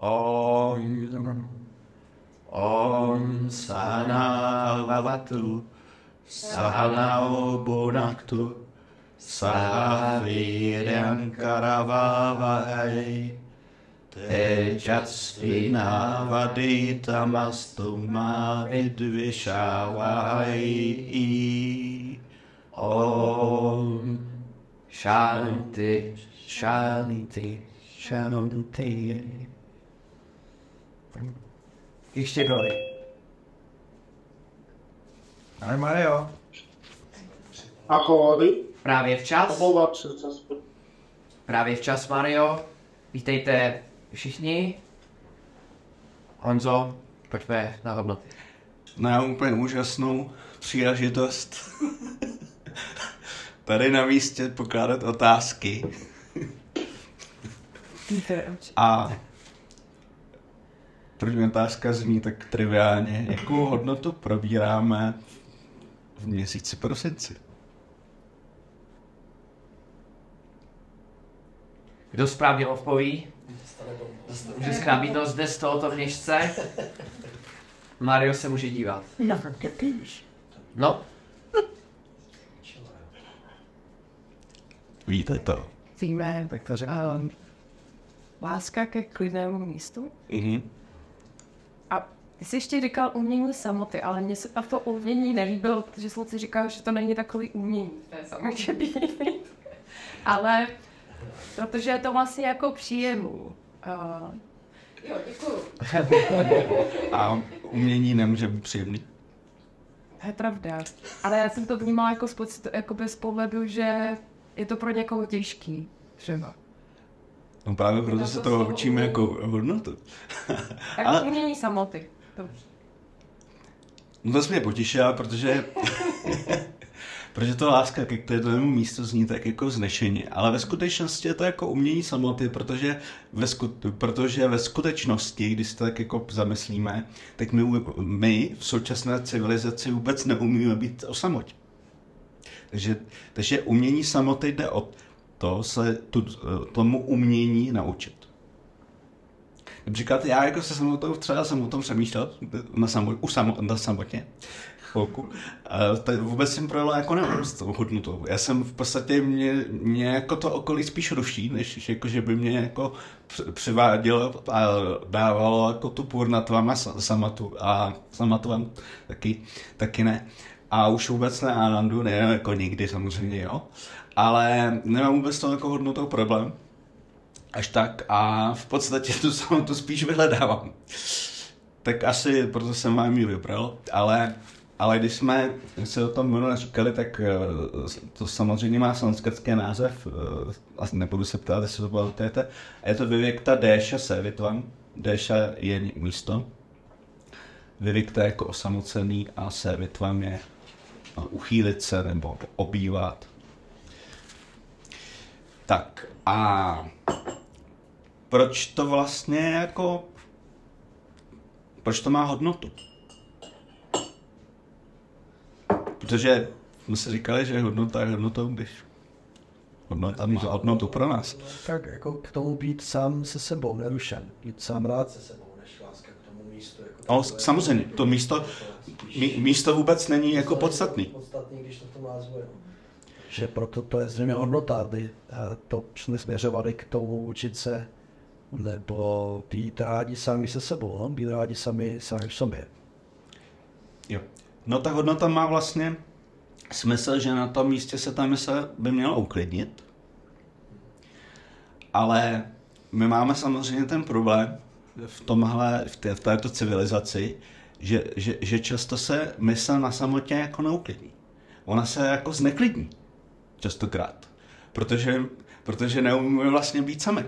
Om Om Sahana Vavatu Sahana Bhunaktu Sahaviryam Karavavahai Tejasvina Vaditamastu Mavidvishavahai Om Shanti Shanti Shanti Shanti Ještě dvoj. Ale Mario. A kódy? Právě včas. Právě včas, Mario. Vítejte všichni. Honzo, pojďme na hodnoty. na úplně úžasnou příležitost tady na místě pokládat otázky. A první otázka zní tak triviálně, jakou hodnotu probíráme v měsíci prosinci? Kdo správně odpoví? Může skrábítnout zde z tohoto měšce. Mario se může dívat. No, to píš. No, Víte to? Víme, tak to říkám. Láska ke klidnému místu. Mhm. A ty jsi ještě říkal umění samoty, ale mně se to umění nelíbilo, protože jsem si říkal, že to není takový umění v té samotě ale protože je to vlastně jako příjemný. Uh, jo, děkuju. A umění nemůže být příjemný? To je pravda. Ale já jsem to vnímala jako z, pocitu, jako bez pohledu, že je to pro někoho těžký. Třeba. No právě proto se to učíme jako hodnotu. Tak Ale- umění samoty. No to jsi mě potěšila, protože... protože to láska ke kterému místu zní tak jako znešeně, ale ve skutečnosti je to jako umění samoty, protože ve, sku, protože ve skutečnosti, když se to tak jako zamyslíme, tak my, my v současné civilizaci vůbec neumíme být o samotě. Takže, takže umění samoty jde o to se tu, tomu umění naučit. Například já jako se samotou, třeba jsem o tom přemýšlel, na, samo, u samo, na samotně, chvilku, a to vůbec jsem projel jako nevím s tou hodnotou. Já jsem v podstatě, mě, mě jako to okolí spíš ruší, než jako, že by mě jako při- přivádělo a dávalo jako tu purnatvam a sa- samatu a samatvam taky, taky ne. A už vůbec ne Anandu, ne jako nikdy samozřejmě, jo. Ale nemám vůbec to jako hodnotou problém až tak a v podstatě tu samotu spíš vyhledávám. Tak asi proto jsem vám ji vybral, ale, ale když jsme se o tom minule říkali, tak eh, to samozřejmě má sanskritský název, eh, asi nebudu se ptát, jestli to pamatujete, je to Vivikta Déša Sevitvam, Déša je místo, Vivikta jako osamocený a Sevitvam je eh, uchýlit se nebo obývat. Tak a proč to vlastně jako, proč to má hodnotu? Protože jsme si říkali, že hodnota je hodnotou, když hodnota má hodnotu pro nás. Tak jako k tomu být sám se sebou, nerušen. Být sám rád se sebou, než láska k tomu místu. Jako No, samozřejmě, to místo, mí, místo vůbec není jako podstatný. Podstatný, když to v tom názvu je. Že proto to je zřejmě hodnota, aby eh, to jsme směřovali k tomu učit se nebo být rádi sami se sebou, no? být rádi sami, sami v sobě. Jo. No ta hodnota má vlastně smysl, že na tom místě se ta mysl by měla uklidnit. Ale my máme samozřejmě ten problém v tomhle, v, té, v této civilizaci, že, že, že často se mysl na samotě jako neuklidní. Ona se jako zneklidní. Častokrát. Protože, protože neumíme vlastně být sami.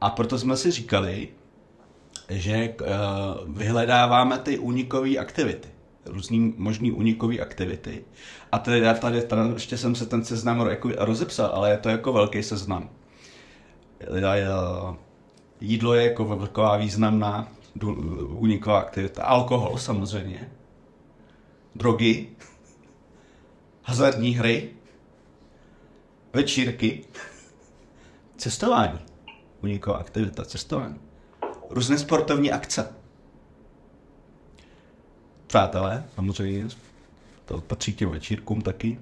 A proto jsme si říkali, že uh, vyhledáváme ty únikové aktivity, různý možný únikové aktivity. A tady, tady, tady ještě jsem se ten seznam jako rozepsal, ale je to jako velký seznam. Já- Jídlo je jako velká významná úniková aktivita. Alkohol samozřejmě. Drogy. Hazardní hry. Večírky. Cestování. u někoho aktivita, cestování. Různé sportovní akce. Přátelé, samozřejmě, to patří těm večírkům taky.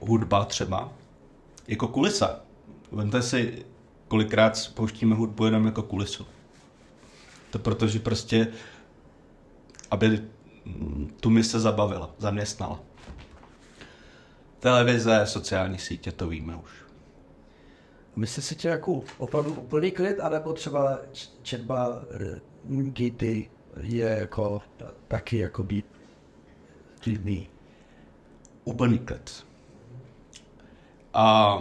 Hudba třeba. Jako kulisa. Vemte si, kolikrát pouštíme hudbu jenom jako kulisu. To protože prostě, aby tu mi se zabavila, zaměstnala. Televize, sociální sítě, to víme už. Myslíš si tě jako opravdu úplný klid, anebo třeba četba Gity je jako taky jako být klidný? Úplný klid. A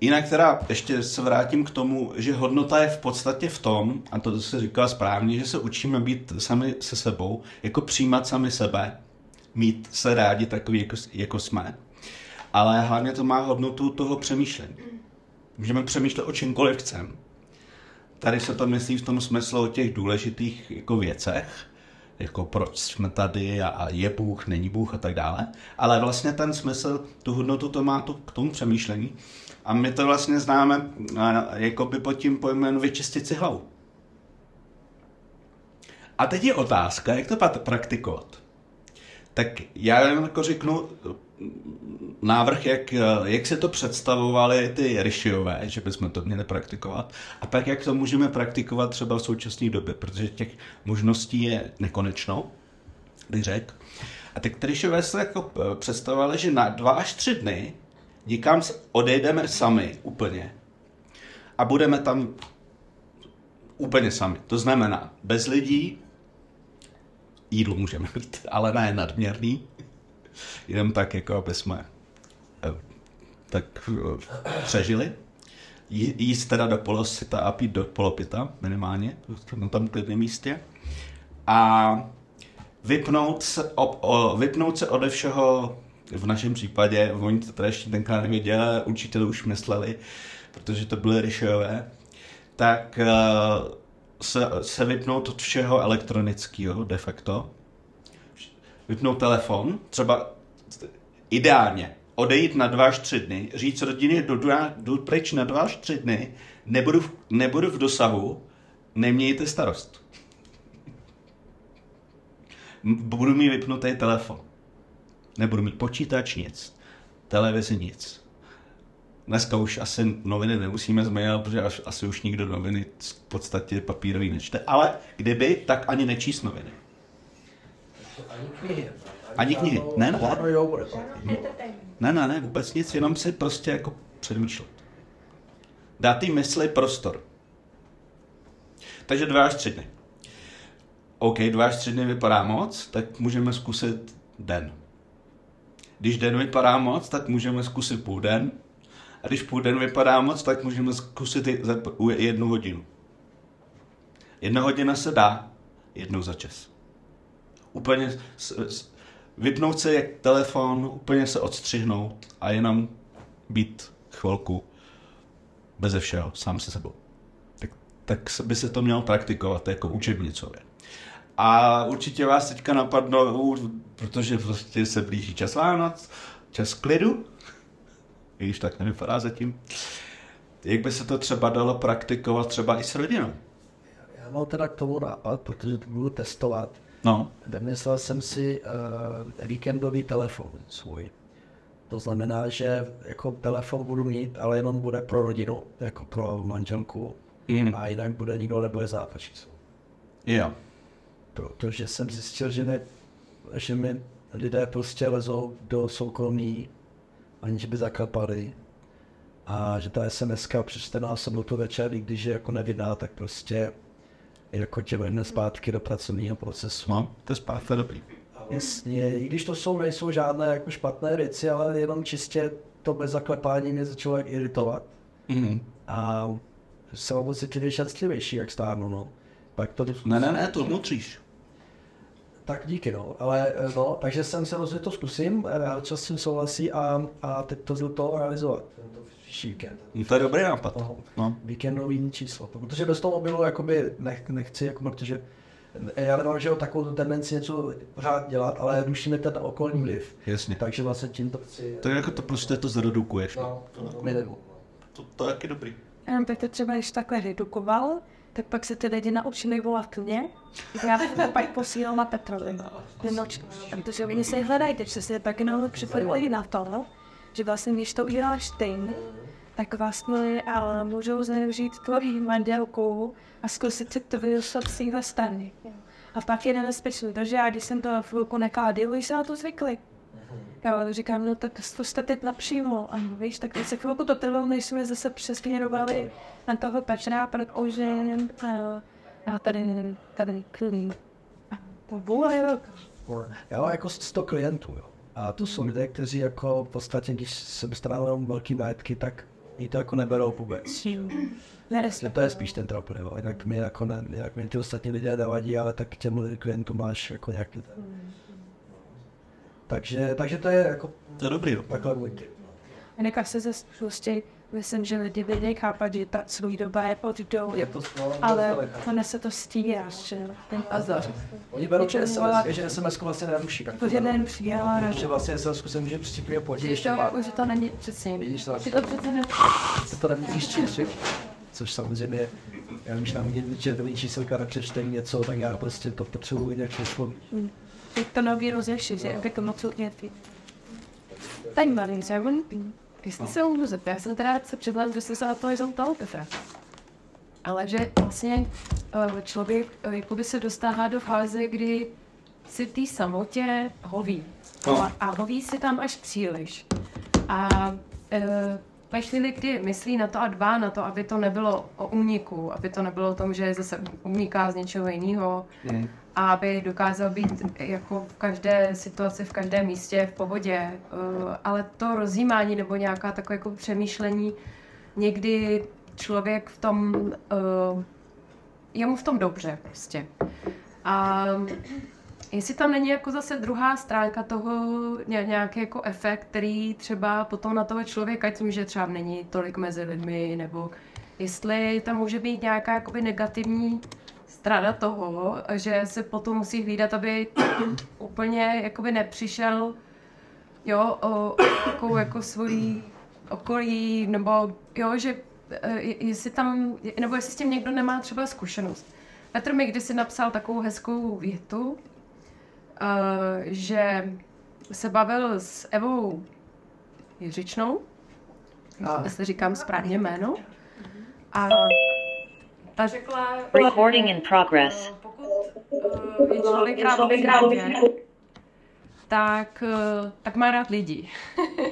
jinak teda ještě se vrátím k tomu, že hodnota je v podstatě v tom, a to se říká správně, že se učíme být sami se sebou, jako přijímat sami sebe, mít se rádi takový, jako, jako jsme. Ale hlavně to má hodnotu toho přemýšlení. Můžeme přemýšlet o čemkoliv chcem. Tady se to myslí v tom smyslu o těch důležitých jako věcech, jako proč jsme tady a, a je Bůh, není Bůh a tak dále. Ale vlastně ten smysl, tu hodnotu to má to, k tomu přemýšlení. A my to vlastně známe jako by pod tím pojmem vyčistit si hlavu. A teď je otázka, jak to praktikovat. Tak já jen jako řeknu návrh, jak, jak se to představovali ty Rishiové, že bychom to měli praktikovat, a pak jak to můžeme praktikovat třeba v současné době, protože těch možností je nekonečno, bych řekl. A ty Rishiové se jako eh, představovali, že na dva až tři dny někam s- odejdeme sami úplně a budeme tam úplně sami. To znamená, bez lidí, jídlo můžeme mít, ale ne nadměrný, jenom tak, jako aby jsme eh, tak eh, přežili. Jí- Jíst teda do polosita a pít do polopita minimálně, na tam klidném místě. A vypnout se, o, o, vypnout se ode všeho, v našem případě, oni to teda ještě tenkrát nevěděli, ale učitelé už mysleli, protože to byly ryšové, tak eh, se, se vypnout od všeho elektronického de facto, vypnout telefon, třeba ideálně odejít na dva až tři dny, říct rodině, jdu, jdu pryč na dva až tři dny, nebudu, v- nebudu v dosahu, nemějte starost. Budu mít vypnutý telefon. Nebudu mít počítač, nic. Televizi, nic. Dneska už asi noviny nemusíme změnit, protože až, asi už nikdo noviny v podstatě papírový nečte. Ale kdyby, tak ani nečíst noviny. Ani knihy. Ani knihy. Ne, to. Ne, ne, ne, vůbec nic, jenom si prostě jako přemýšlet. Dát tý mysli prostor. Takže dva až tři dny. OK, dva až tři dny vypadá moc, tak můžeme zkusit den. Když den vypadá moc, tak můžeme zkusit půl den. A když půl den vypadá moc, tak můžeme zkusit jednu hodinu. Jedna hodina se dá jednou za čas. Úplně s, s, vypnout se jak telefon, úplně se odstřihnout a jenom být chvilku beze všeho, sám se sebou. Tak, tak by se to mělo praktikovat jako učebnicově. A určitě vás teďka napadnou, protože prostě se blíží čas Vánoc, čas klidu, i když tak nevypadá zatím, jak by se to třeba dalo praktikovat třeba i s rodinou. Já mám teda k tomu nápad, protože to budu testovat. No, Vymyslel jsem si uh, víkendový telefon svůj. To znamená, že jako telefon budu mít, ale jenom bude pro rodinu, jako pro manželku. Mm. A jinak bude nikdo nebude zápačit. jo. Protože jsem zjistil, že, ne, že mi lidé prostě lezou do soukromí, aniž by zaklepali. A že ta SMS přečte na sobotu večer, i když je jako nevinná, tak prostě jako tě vrhne zpátky do pracovního procesu. No, to je zpátky dobrý. Jasně, i když to jsou, nejsou žádné jako špatné věci, ale jenom čistě to bez zaklepání mě začalo jak iritovat. Mm. A jsem pocitně šťastlivější, jak stárnu, no. Pak to, Ne, ne, ne, to mutříš. Tak díky, no. Ale eh, no, takže jsem se rozhodl, to zkusím, eh, čas s tím souhlasí a, a teď to to realizovat. Tento víkend. No, to je dobrý nápad. No. No. Víkendový číslo. Protože bez toho mobilu jakoby nech, nechci, jako, protože já nemám že jo, takovou tendenci něco pořád dělat, ale ruší mi ten okolní vliv. Jasně. Takže vlastně tím to chci. Tak jako to prostě to zredukuješ. No. No, to minimum. To, to je taky dobrý. Jenom tak to třeba, když takhle redukoval, tak pak se ty lidi naučili volat mě. Já to pak posílal na Petrovi. No, protože oni se hledají, teď se si taky připravili na to, že vlastně když to uděláš stejně, tak vlastně ale můžou zneužít tvoji manželku a zkusit si to vyrusat z téhle strany. A pak je nebezpečný, takže já když jsem to chvilku nekádil, už se na to zvykli. Já říkám, no tak zkuste teď napřímo. A víš, tak se chvilku to trvalo, než jsme zase přesměrovali na toho Petra, protože uh, já tady, tady klidný. A to. Já mám jako 100 klientů, jo. A to jsou lidé, kteří jako v podstatě, když jsem strávil velký majetky, tak mi to jako neberou vůbec. Neresli. To je spíš ten trop, nebo jinak mi jako ne, jinak mi ty ostatní lidé nevadí, ale tak těm klientům máš jako nějaký ten. Takže, takže to je jako To je dobrý, jo. takhle můj Jinak se zase prostě, myslím, že lidi vědí chápat, že ta svůj doba je pod jdou, Je to ale ono se to stíhá, že ten azar. Oni berou Něčemu SMS, že SMS vlastně neruší. To je nejen přijela, že vlastně SMS se může přicipně podívat ještě to, pár. že to není přesně. Vidíš to? Ty to přece ne... Se to nemusíš číst, což samozřejmě, já když nám někdy červený číselka na přečtení něco, tak já prostě to potřebuji nějak Teď to nový rozješi, že jak to moc odnětví. Tady malý seven. Jestli se můžu zeptat, já jsem teda se přihlásil, že jsem se na to jenom ptal Petra. Ale že vlastně eh, člověk eh, jakoby se dostává do fáze, kdy si v té samotě hoví. No. A, a hoví si tam až příliš. A e, ve chvíli, kdy myslí na to a dbá na to, aby to nebylo o úniku, aby to nebylo o tom, že zase uniká z něčeho jiného, Mm. a aby dokázal být jako v každé situaci, v každém místě v pohodě. Eh, Ale to rozjímání nebo nějaká takové jako přemýšlení, někdy člověk v tom, eh, je mu v tom dobře prostě. A jestli tam není jako zase druhá stránka toho ně- nějaký jako efekt, který třeba potom na toho člověka, tím, že třeba není tolik mezi lidmi, nebo jestli tam může být nějaká jakoby negativní strana toho, že se potom musí hlídat, aby úplně jakoby nepřišel jo, o, o jako svojí okolí, nebo jo, že je- jestli tam, nebo jestli s tím někdo nemá třeba zkušenost. Petr mi kdysi napsal takovou hezkou větu, že se bavil s Evou Jiřičnou, A jestli říkám správně jméno, a ta řekla, Recording in progress. pokud uh, je člověk rád migrantě, tak, tak má rád lidi.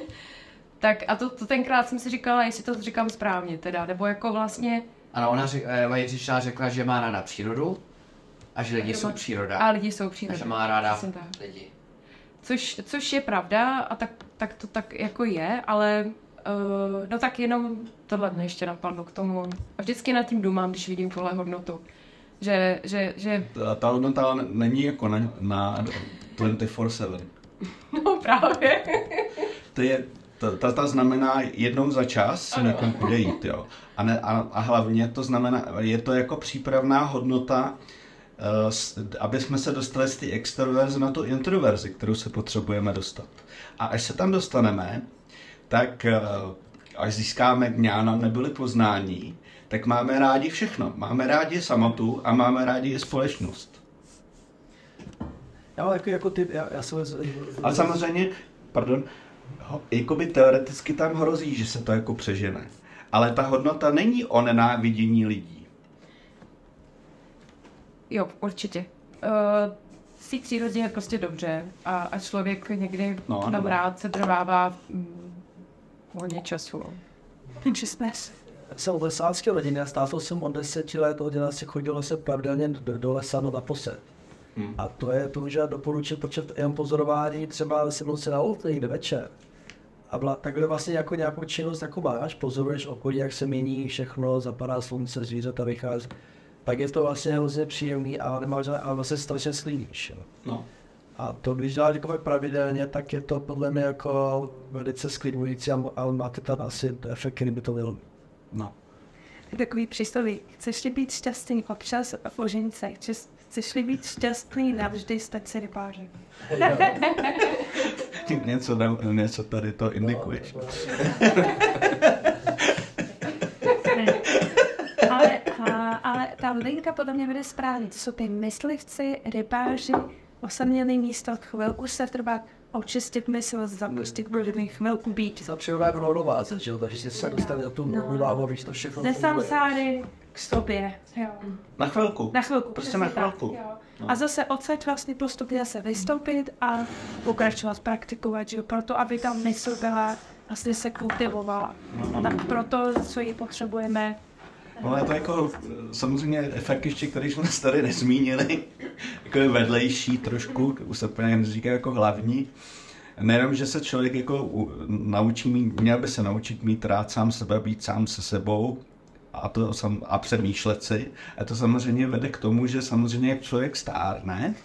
tak a to, to tenkrát jsem si říkala, jestli to říkám správně teda, nebo jako vlastně, Ano, ona řek, Eva Jiřičná řekla, že má ráda přírodu a že lidi jsou příroda. a lidi jsou A že příroda. má ráda Přesně tak. lidi. Což, což je pravda a tak, tak to tak jako je, ale uh, no tak jenom tohle mě ještě napadlo k tomu. A vždycky nad tím důmám, když vidím tuhle hodnotu. Že, že, že Ta, ta hodnota ale není jako na, na 24-7. no právě. To je, ta, ta, ta znamená jednou za čas si někam odejít, jo. A, ne, a, a hlavně to znamená, je to jako přípravná hodnota, uh, aby jsme se dostali z té extroverze na tu introverzi, kterou se potřebujeme dostat. A až se tam dostaneme, tak uh, až získáme ňána neboli poznání, tak máme rádi všechno. Máme rádi samotu a máme rádi i společnost. já mám jako, jako ty, já, já jsem... Ale samozřejmě, pardon, ho, jakoby teoreticky tam hrozí, že se to jako přežene. Ale ta hodnota není o nenávidění lidí. Jo, určitě. Uh, v té přírodě je prostě dobře a, a člověk někdy No, no, tam rád se trvává mm, hodně času. Takže jsme Jsem od lesácké rodiny a stával jsem od deseti let, od se chodilo se pravidelně do, do lesa no naposled. Hmm. A to je, to může doporučit počet jen pozorování, třeba si byl se na ulici někde večer. A byla, takhle vlastně jako nějakou činnost jako máš, pozoruješ okolí, jak se mění všechno, zapadá slunce, zvířata vychází. Tak je to vlastně hrozně příjemný a nemáš, a vlastně strašně slíníš. No. A to, když děláš jako pravidelně, tak je to podle mě jako velice sklidňující, a- ale máte tam asi efekt, který by to měl. no. takový přísloví. Chceš-li být šťastný občas a ožení se? Chceš- Chceš-li být šťastný navždy, stať se rybářem. něco, ne, něco tady to indikuješ. Ale, a, ale ta linka podle mě vede správně. To jsou ty myslivci, rybáři, osamělý místo, chvilku se trvat, očistit mysl, zapustit brudiny, chvilku být. To přijde v rovnováze, že jo, takže se dostane do tu rovnováhu, víš to všechno. Ze funguje. samsáry k sobě. Jo. Na chvilku. Na chvilku. Prostě na tak, chvilku. jo. No. A zase odsaď vlastně postupně se vystoupit a pokračovat, praktikovat, že jo, proto, aby ta mysl byla, vlastně se kultivovala. No, Tak proto, co ji potřebujeme, Ale to jako samozřejmě efekt ještě, který jsme tady nezmínili, jako je vedlejší trošku, už se úplně neříká jako hlavní. Nejenom, že se člověk jako naučí mít, měl by se naučit mít rád sám sebe, být sám se sebou a, to sam, a přemýšlet si. A to samozřejmě vede k tomu, že samozřejmě jak člověk stárne,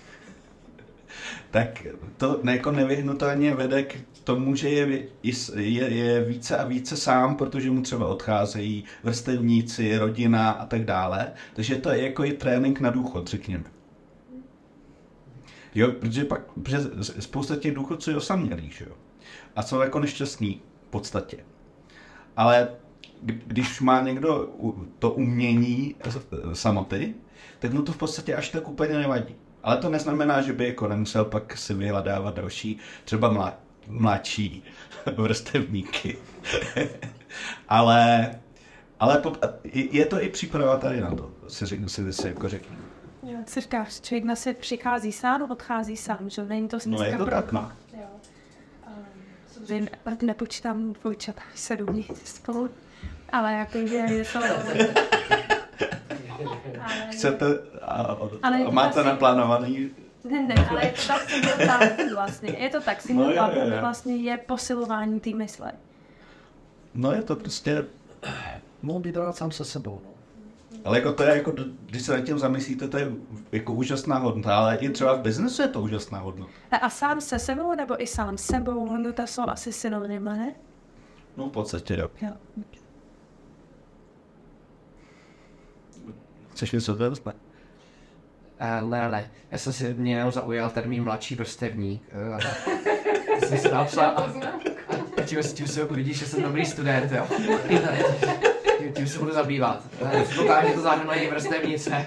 tak to jako nevyhnutelně vede k tomu, že je, je, je více a více sám, protože mu třeba odcházejí vrstevníci, rodina a tak dále. Takže to je jako i trénink na důchod, řekněme. Jo, protože pak, protože spousta těch důchodců je osamělých, že jo. A jsou jako nešťastní v podstatě. Ale kdy- když má někdo to umění samoty, tak mu to v podstatě až tak úplně nevadí. Ale to neznamená, že by jako nemusel pak si vyhledávat další, třeba mlá, mladší vrstevníky. ale ale po, je to i příprava tady na to, si, řeknu, si, si jako řeknu. Jo, co říkáš, člověk na svět přichází sám, odchází sám, že není to No je to tak, no. Jo. Um, že pak nepočítám dvojčat sedm spolu, ale jakože je to... Chcete a, a, Ale a máte asi- naplánovaný ne, ne, ale je to tak talent vlastně. Je to tak, No, talent jo. vlastně je posilování té mysle. No je to prostě, Mohl být rád sám se sebou. No. ale jako to je jako, když se nad tím zamyslíte, to je jako úžasná hodnota, ale i třeba v biznesu je to úžasná hodnota. A, a sám se sebou nebo i sám sebou, hodnota jsou asi synonymy, ne? No v podstatě jo. Jo. Chceš něco dodat? Ne. Uh, ne, ne, já jsem si mě jenom zaujal termín mladší vrstevník. Uh, jsem si napsal a, a tím, tím se vidíš, že jsem dobrý student, jo. Tím, tím se budu zabývat. Eh, Předpokládám, že to zahrnuje i vrstevnice.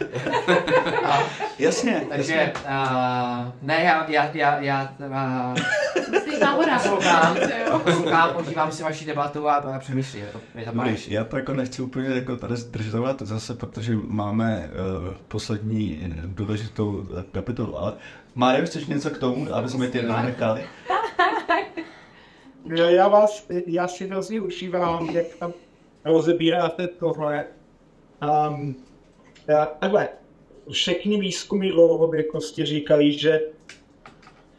A, Jasně, takže, uh, ne, já, já, já, já uh, Náhoda. poslouchám, poslouchám, užívám si vaši debatu a, přemýšlím. Je to, je to Budeš, já to jako nechci úplně jako tady zdržovat zase, protože máme uh, poslední eh, důležitou kapitolu, ale Mário, chceš něco k tomu, aby jsme tě nenechali? No, Já vás, já si hrozně užívám, jak tam rozebíráte tohle. Um, takhle, všechny výzkumy dlouhověkosti říkají, že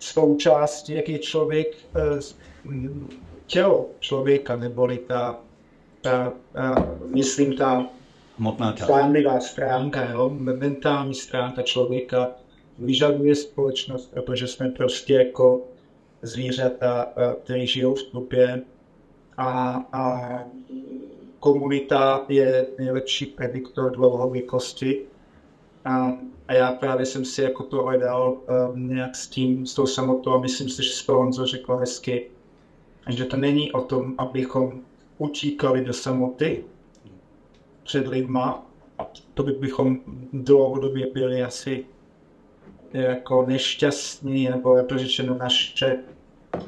součástí, jak je člověk, eh, tělo člověka, neboli ta, ta, ta myslím, ta Hmotná část. Zdánlivá stránka, jo, mentální stránka člověka vyžaduje společnost, protože jsme prostě jako zvířata, eh, které žijou v tlupě a, a komunita je nejlepší prediktor dlouhověkosti. A, a já právě jsem si jako to hledal um, nějak s tím, s tou samotou a myslím si, že Spronzo řekl hezky, že to není o tom, abychom utíkali do samoty, před lidma a to by bychom dlouhodobě byli asi jako nešťastní, nebo jako řečeno naše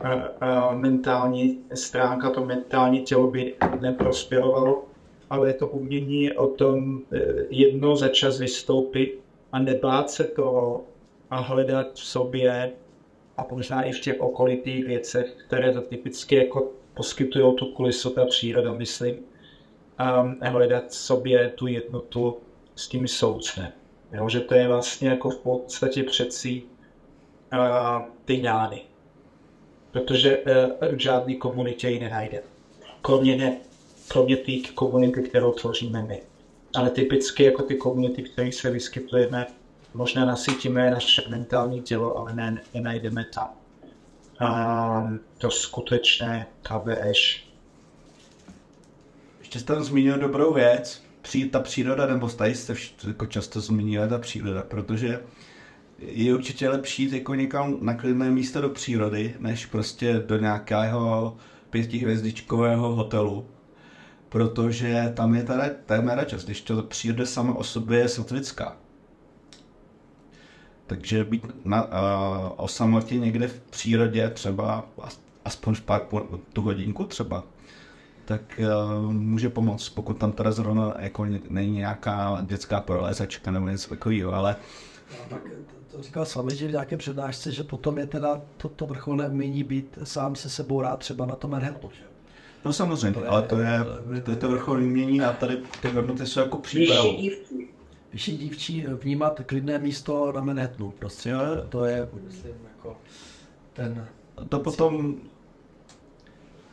a, a mentální stránka, to mentální tělo by neprospěrovalo, ale to umění je o tom eh, jednou za čas vystoupit a nebát se toho a hledat v sobě a možná i v těch okolitých věcech, které to typicky jako poskytují tu kulisu, ta příroda, myslím, um, hledat v sobě tu jednotu s tím soucnem. Jo, že to je vlastně jako v podstatě přeci ty jány. Protože uh, v žádné komunitě ji nenajde. Kromě ne, kromě té komunity, kterou tvoříme my. Ale typicky jako ty komunity, které se vyskytujeme, možná nasytíme naše mentální tělo, ale ne, nenajdeme tam. Um, to skutečné KBŠ, Ještě jste tam zmínil dobrou věc, ta příroda, nebo tady jste vš- jako často zmínili ta příroda, protože je určitě lepší jít jako někam na klidné místo do přírody, než prostě do nějakého pětihvězdičkového hotelu, protože tam je teda téma čas, když to příroda sama o sobě je satvická. Takže být na, uh, o samotě někde v přírodě třeba as- aspoň v pár po, tu hodinku třeba, tak uh, může pomoct, pokud tam teda zrovna jako není nějaká dětská prolézačka nebo něco takového, ale Tak to, říkal sami, že v nějaké přednášce, že potom je teda to, to vrcholné umění být sám se sebou rád třeba na tom Manhattanu. No samozřejmě, To je- ale to je, to je- to je to vrcholné umění a tady ty hodnoty jsou jako přípravu. Vyšší dívčí vnímat klidné místo na Manhattanu. Prostě to je, myslím, jako ten To potom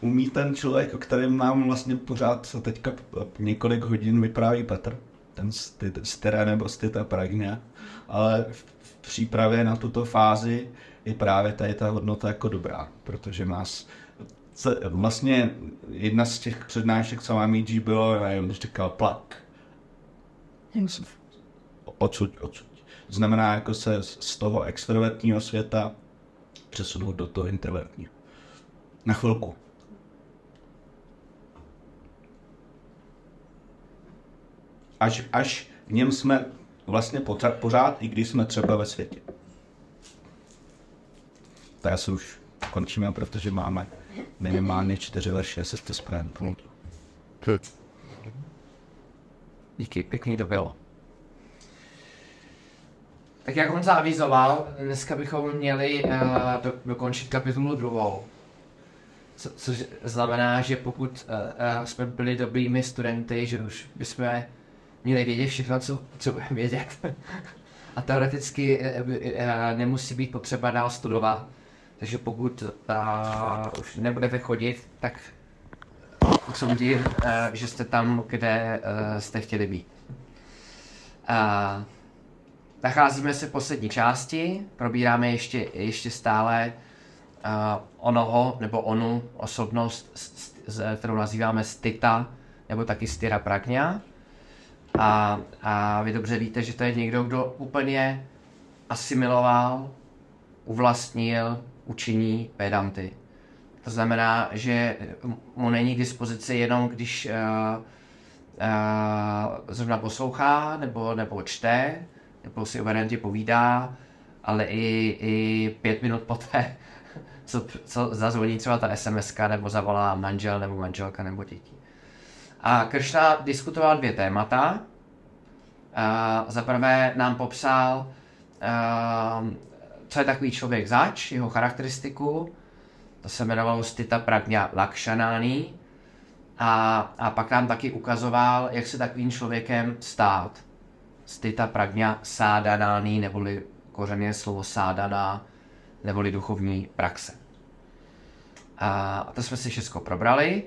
umí ten člověk, o kterém nám vlastně pořád teďka několik hodin vypráví Petr, ten z, ty, z Tyra nebo z Tita Pragna, ale v, v přípravě na tuto fázi je právě tady ta hodnota jako dobrá, protože nás vlastně jedna z těch přednášek, co mám mít, bylo, já nevím, říkal plak. Odsud, odsud. Znamená jako se z toho extrovertního světa přesunout do toho introvertního. Na chvilku. Až, až v něm jsme vlastně pořád, pořád, i když jsme třeba ve světě. To já se už končíme, protože máme minimálně čtyři verše, jestli jste správně. Díky, pěkný to bylo. Tak jak on zavizoval, dneska bychom měli uh, do, dokončit kapitolu druhou. Co, což znamená, že pokud uh, uh, jsme byli dobrými studenty, že už bychom měli vědět všechno, co, co budeme vědět. A teoreticky uh, uh, nemusí být potřeba dál studovat. Takže pokud uh, už nebudete chodit, tak soudím, uh, že jste tam, kde uh, jste chtěli být. Uh, nacházíme se v poslední části, probíráme ještě, ještě stále uh, onoho nebo onu osobnost, s- s- kterou nazýváme Stita, nebo taky Styra Pragna. A, a vy dobře víte, že to je někdo, kdo úplně asimiloval, uvlastnil učení Vedanty. To znamená, že mu není k dispozici jenom, když uh, uh, zrovna poslouchá, nebo, nebo čte, nebo si o Vedantě povídá, ale i, i pět minut poté, co, co zazvoní třeba ta SMS, nebo zavolá manžel, nebo manželka, nebo děti. A Kršna diskutoval dvě témata. Uh, za prvé nám popsal, uh, co je takový člověk zač, jeho charakteristiku, to se jmenovalo Stita Pragna Lakshanani. A, a pak nám taky ukazoval, jak se takovým člověkem stát. Stita Pragna Sádanání, neboli kořeně slovo sádana, neboli duchovní praxe. A to jsme si všechno probrali.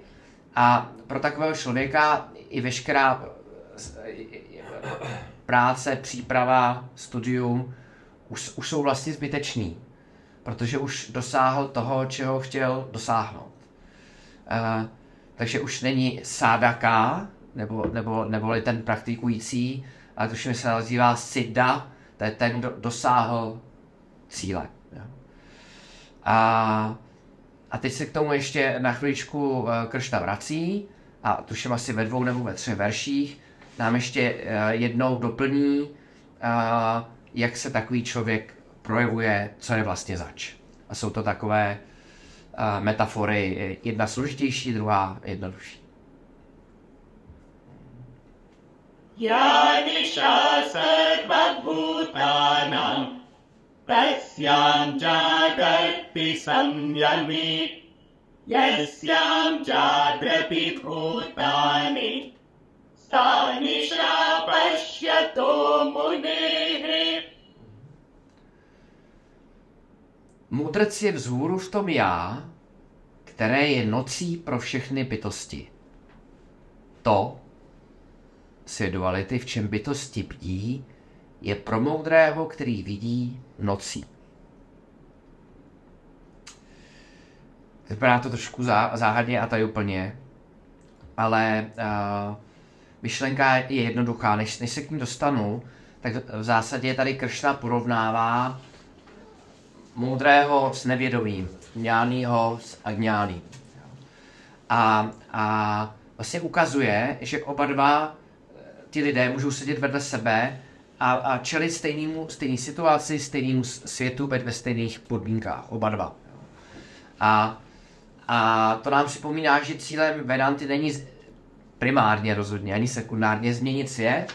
A pro takového člověka i veškerá práce, příprava, studium už, už jsou vlastně zbytečný, protože už dosáhl toho, čeho chtěl dosáhnout. Uh, takže už není sádaka, nebo, nebo, neboli ten praktikující, ale tuším, že se nazývá siddha, to je ten, kdo dosáhl cíle. Jo. A, a teď se k tomu ještě na chviličku uh, Kršna vrací a tuším asi ve dvou nebo ve třech verších nám ještě uh, jednou doplní, jak se takový člověk projevuje, co je vlastně zač. A jsou to takové uh, metafory, jedna složitější, druhá jednodušší. Yanisha Sarvabhutanam Prasyam Jagarpi Samyami Yasyam Jagrapi Stanisha Pashyato Munihi Mudrc je vzhůru v tom já, které je nocí pro všechny bytosti. To, svět duality, v čem bytosti bdí, je pro moudrého, který vidí nocí. Vypadá to trošku zá, záhadně a úplně, ale uh, myšlenka je jednoduchá. Než, než se k ní dostanu, tak v zásadě tady Kršna porovnává moudrého s nevědomým, ňánýho s aňáným. A, a vlastně ukazuje, že oba dva eh, ty lidé můžou sedět vedle sebe a, a čelit stejnému, stejné situaci, stejnému světu, ve stejných podmínkách, oba dva. A, a to nám připomíná, že cílem Vedanty není primárně rozhodně, ani sekundárně změnit svět.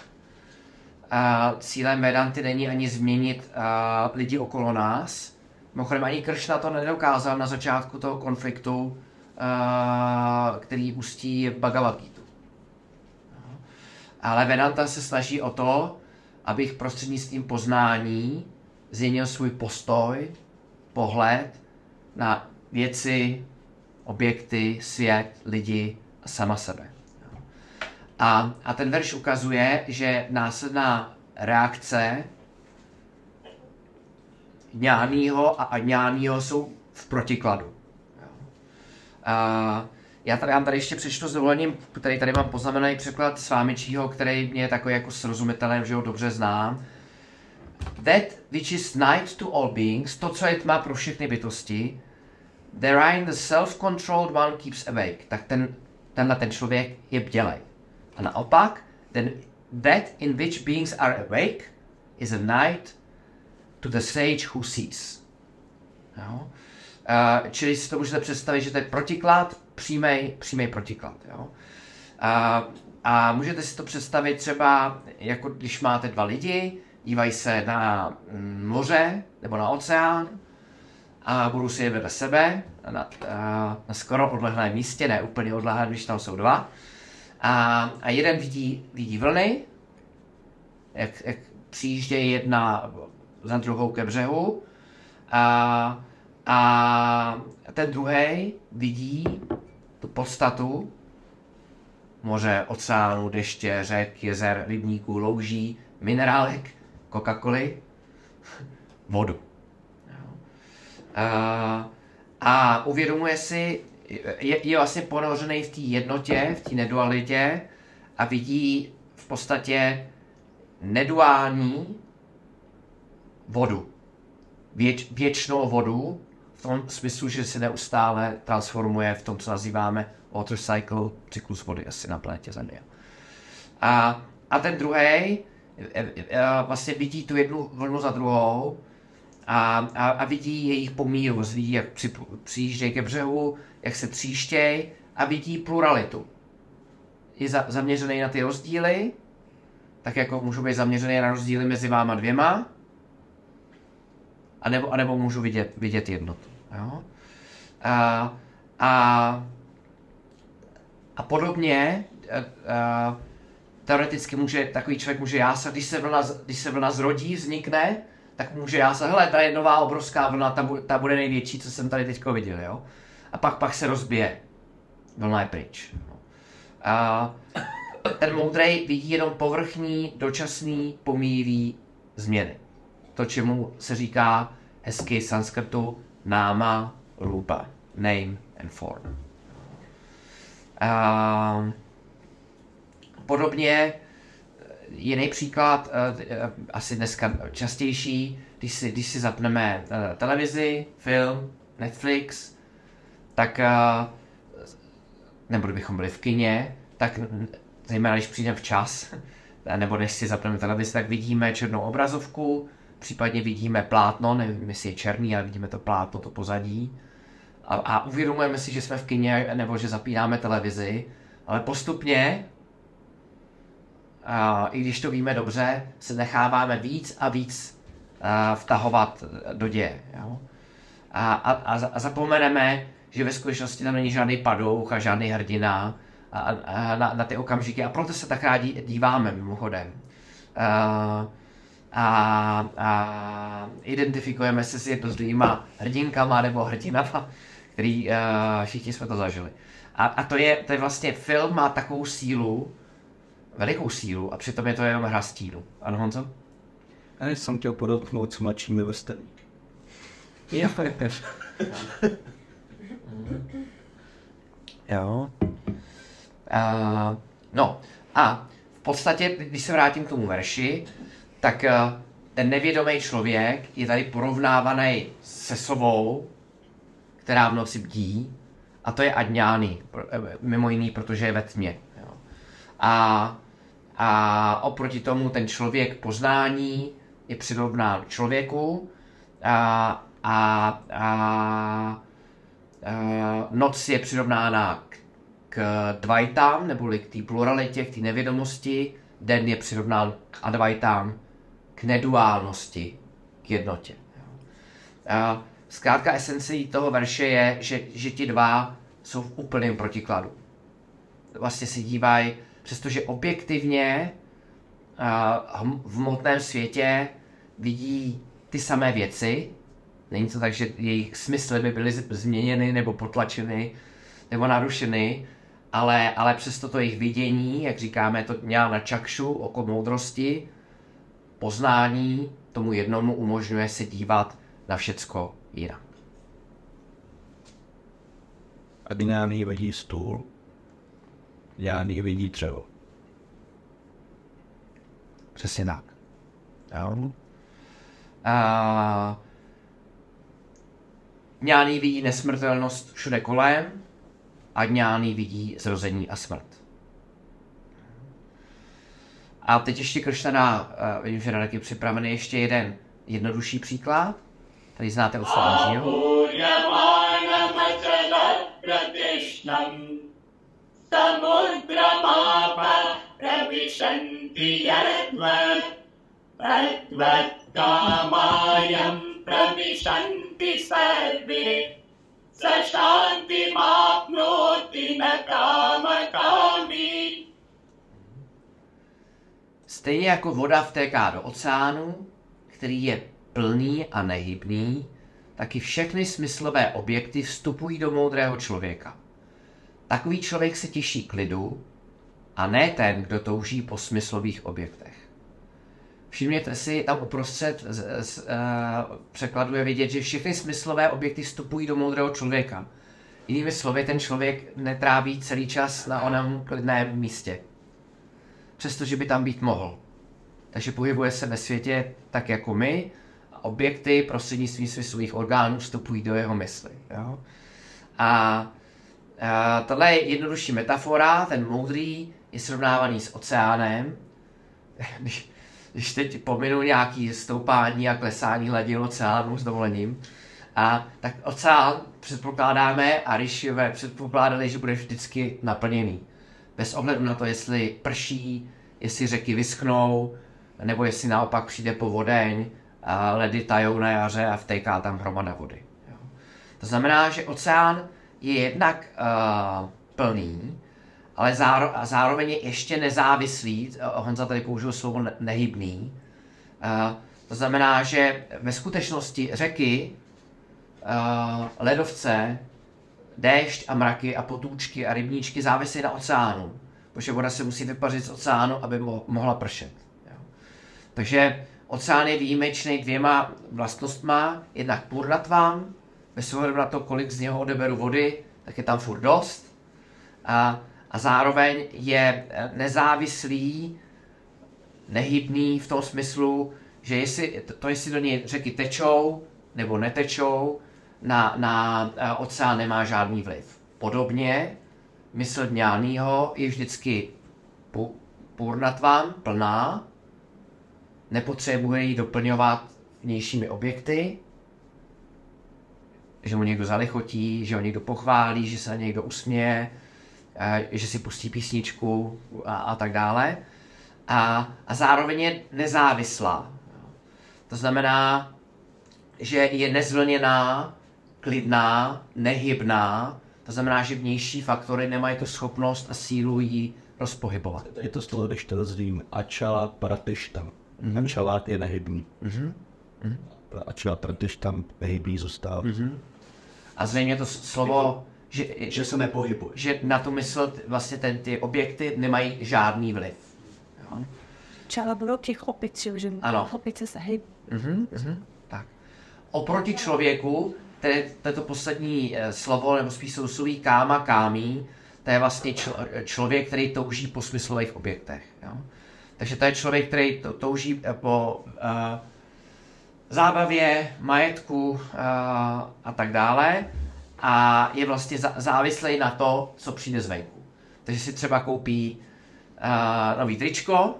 A cílem Vedanty není ani změnit a, lidi okolo nás. Mimochodem ani Kršna to nedokázal na začátku toho konfliktu, a, který ústí v Bhagavad Gita. Ale Vedanta se snaží o to, abych prostřednictvím poznání změnil svůj postoj, pohled na věci, objekty, svět, lidi a sama sebe. A, a ten verš ukazuje, že následná reakce ňánýho a aňánýho jsou v protikladu. A já tady, já tady ještě přečtu s dovolením, tady, tady mám poznamenaný překlad Svámičího, který mě je takový jako srozumitelný, že ho dobře znám. That which is night to all beings, to, co je tma pro všechny bytosti, therein the self-controlled one keeps awake. Tak ten, tenhle ten člověk je bdělej. A naopak, then that in which beings are awake is a night to the sage who sees. Jo? Uh, čili si to můžete představit, že to je protiklad, přímý, přímý protiklad. Jo? A, a můžete si to představit třeba, jako když máte dva lidi, dívají se na mm, moře nebo na oceán a budou si je vedle sebe na, a, na skoro odlehlém místě, ne úplně odlehlém, když tam jsou dva. A, a jeden vidí, vidí vlny, jak, jak přijíždějí jedna za druhou ke břehu a, a ten druhý vidí tu podstatu moře, oceánu, deště, řek, jezer, rybníků, louží, minerálek, Coca-Coly, vodu. Jo. A, a uvědomuje si, je, je vlastně ponořený v té jednotě, v té nedualitě a vidí v podstatě neduální vodu. Věč, věčnou vodu, v tom smyslu, že se neustále transformuje v tom, co nazýváme water cycle, cyklus vody asi na planetě Země. A, a ten druhý vlastně vidí tu jednu vlnu za druhou a, a, a vidí jejich pomíru, vidí, jak při, přijíždějí ke břehu, jak se tříštějí a vidí pluralitu. Je za, zaměřený na ty rozdíly, tak jako můžu být zaměřený na rozdíly mezi váma dvěma, anebo, anebo můžu vidět, vidět jednotu. Jo? A, a, a podobně a, a, teoreticky může, takový člověk může jásat, když se vlna, když se vlna zrodí, vznikne, tak může jásat, hele, tady je nová obrovská vlna, ta, ta bude největší, co jsem tady teďko viděl, jo? A pak, pak se rozbije. Vlna je pryč. A ten moudrej vidí jenom povrchní, dočasný, pomíjivý změny. To, čemu se říká hezky sanskrtu náma, rupa, name and form. A podobně jiný příklad, eh, eh, asi dneska častější, když si, když si zapneme eh, televizi, film, Netflix, tak eh, nebo kdybychom byli v kině, tak zejména když přijdeme včas, nebo než si zapneme televizi, tak vidíme černou obrazovku, případně vidíme plátno, nevím, jestli je černý, ale vidíme to plátno, to pozadí. A, a uvědomujeme si, že jsme v kině, nebo že zapínáme televizi, ale postupně, a, i když to víme dobře, se necháváme víc a víc a, vtahovat do děje. Jo? A, a, a zapomeneme, že ve skutečnosti tam není žádný padouch a žádný hrdina a, a, a na, na ty okamžiky. A proto se tak rádi díváme mimochodem. A, a, a identifikujeme se s jednotlivýma hrdinkama nebo hrdinama, který uh, všichni jsme to zažili. A, a to, je, to je vlastně, film má takovou sílu, velikou sílu, a přitom je to jenom hra stínu. Ano, Honzo? Já jsem chtěl podotknout s mladšími vrstevníky. Jo, jo. Uh, no a v podstatě, když se vrátím k tomu verši, tak uh, ten nevědomý člověk je tady porovnávaný se sovou, která v noci bdí A to je aďňány, mimo jiný, protože je ve tmě. Jo. A, a oproti tomu ten člověk poznání je přirovnán člověku a, a, a, a noc je přirovnána k, k dvajtám, neboli k té pluralitě, k té nevědomosti, den je přirovnán k advajtám, k neduálnosti, k jednotě. A zkrátka esencí toho verše je, že, že ti dva jsou v úplném protikladu. Vlastně se dívají, přestože objektivně v hmotném světě vidí ty samé věci, není to tak, že jejich smysly by byly změněny nebo potlačeny nebo narušeny, ale, ale přesto to jejich vidění, jak říkáme, to měla na čakšu, oko moudrosti, poznání tomu jednomu umožňuje se dívat na všecko jinak. Adinání vidí stůl, Jáný vidí dřevo. Přesně tak. Jo. A... Ňáný vidí nesmrtelnost všude kolem a ňáný vidí zrození a smrt. A teď ještě Kršna, uh, vidím, že je připravený ještě jeden jednodušší příklad. Tady znáte od jo? Samudramapa pravishanti sarve Sashanti mapnoti nakama kami Stejně jako voda vtéká do oceánu, který je plný a nehybný, taky všechny smyslové objekty vstupují do moudrého člověka. Takový člověk se těší klidu a ne ten, kdo touží po smyslových objektech. Všimněte si, tam uprostřed z, z, uh, překladu je vidět, že všechny smyslové objekty vstupují do moudrého člověka. Jinými slovy, ten člověk netráví celý čas na onom klidném místě. Přestože by tam být mohl. Takže pohybuje se ve světě tak jako my, a objekty prostřednictvím svých orgánů vstupují do jeho mysli. Jo? A Uh, tohle je jednodušší metafora, ten moudrý je srovnávaný s oceánem. Když, když teď pominu nějaký stoupání a klesání hladin oceánu s dovolením, a tak oceán předpokládáme a Rishiové předpokládali, že bude vždycky naplněný. Bez ohledu na to, jestli prší, jestli řeky vyschnou, nebo jestli naopak přijde povodeň, a ledy tajou na jaře a vtéká tam hromada vody. To znamená, že oceán je jednak uh, plný, ale záro, zároveň je ještě nezávislý, Honza tady použil slovo nehybný. Uh, to znamená, že ve skutečnosti řeky, uh, ledovce, déšť a mraky a potůčky a rybníčky závisí na oceánu, protože voda se musí vypařit z oceánu, aby mo- mohla pršet. Jo. Takže oceán je výjimečný dvěma vlastnostma, jednak purnatvám, bez ohledu na to, kolik z něho odeberu vody, tak je tam furt dost. A, a zároveň je eh, nezávislý, nehybný v tom smyslu, že jestli, to, jestli do něj řeky tečou nebo netečou, na, na eh, oceán nemá žádný vliv. Podobně mysl dňánýho je vždycky purnatvan, plná, nepotřebuje ji doplňovat vnějšími objekty, že mu někdo zalichotí, že ho někdo pochválí, že se na někdo usměje, že si pustí písničku a, a tak dále. A, a zároveň je nezávislá. To znamená, že je nezvlněná, klidná, nehybná, to znamená, že vnější faktory nemají tu schopnost a sílu jí rozpohybovat. Je to slovo, když to rozdím, ačala pratištam. Mm-hmm. Ačalát je nehybný. Mm-hmm. Ačala pratištam nehybný zůstal. Mm-hmm. A zřejmě to slovo, že, že se nepohybuje. Že na tu mysl vlastně ten, ty objekty nemají žádný vliv. Jo? Čala bylo těch opic, že ano. opice se hejb. Mm-hmm, mm-hmm. Tak. Oproti člověku, tedy to poslední eh, slovo, nebo spíš sousloví káma, kámí, to je vlastně čl- člověk, který touží po smyslových objektech. Jo? Takže to je člověk, který to, touží eh, po uh, zábavě, majetku uh, a tak dále. A je vlastně závislý na to, co přijde zvenku. Takže si třeba koupí uh, nový tričko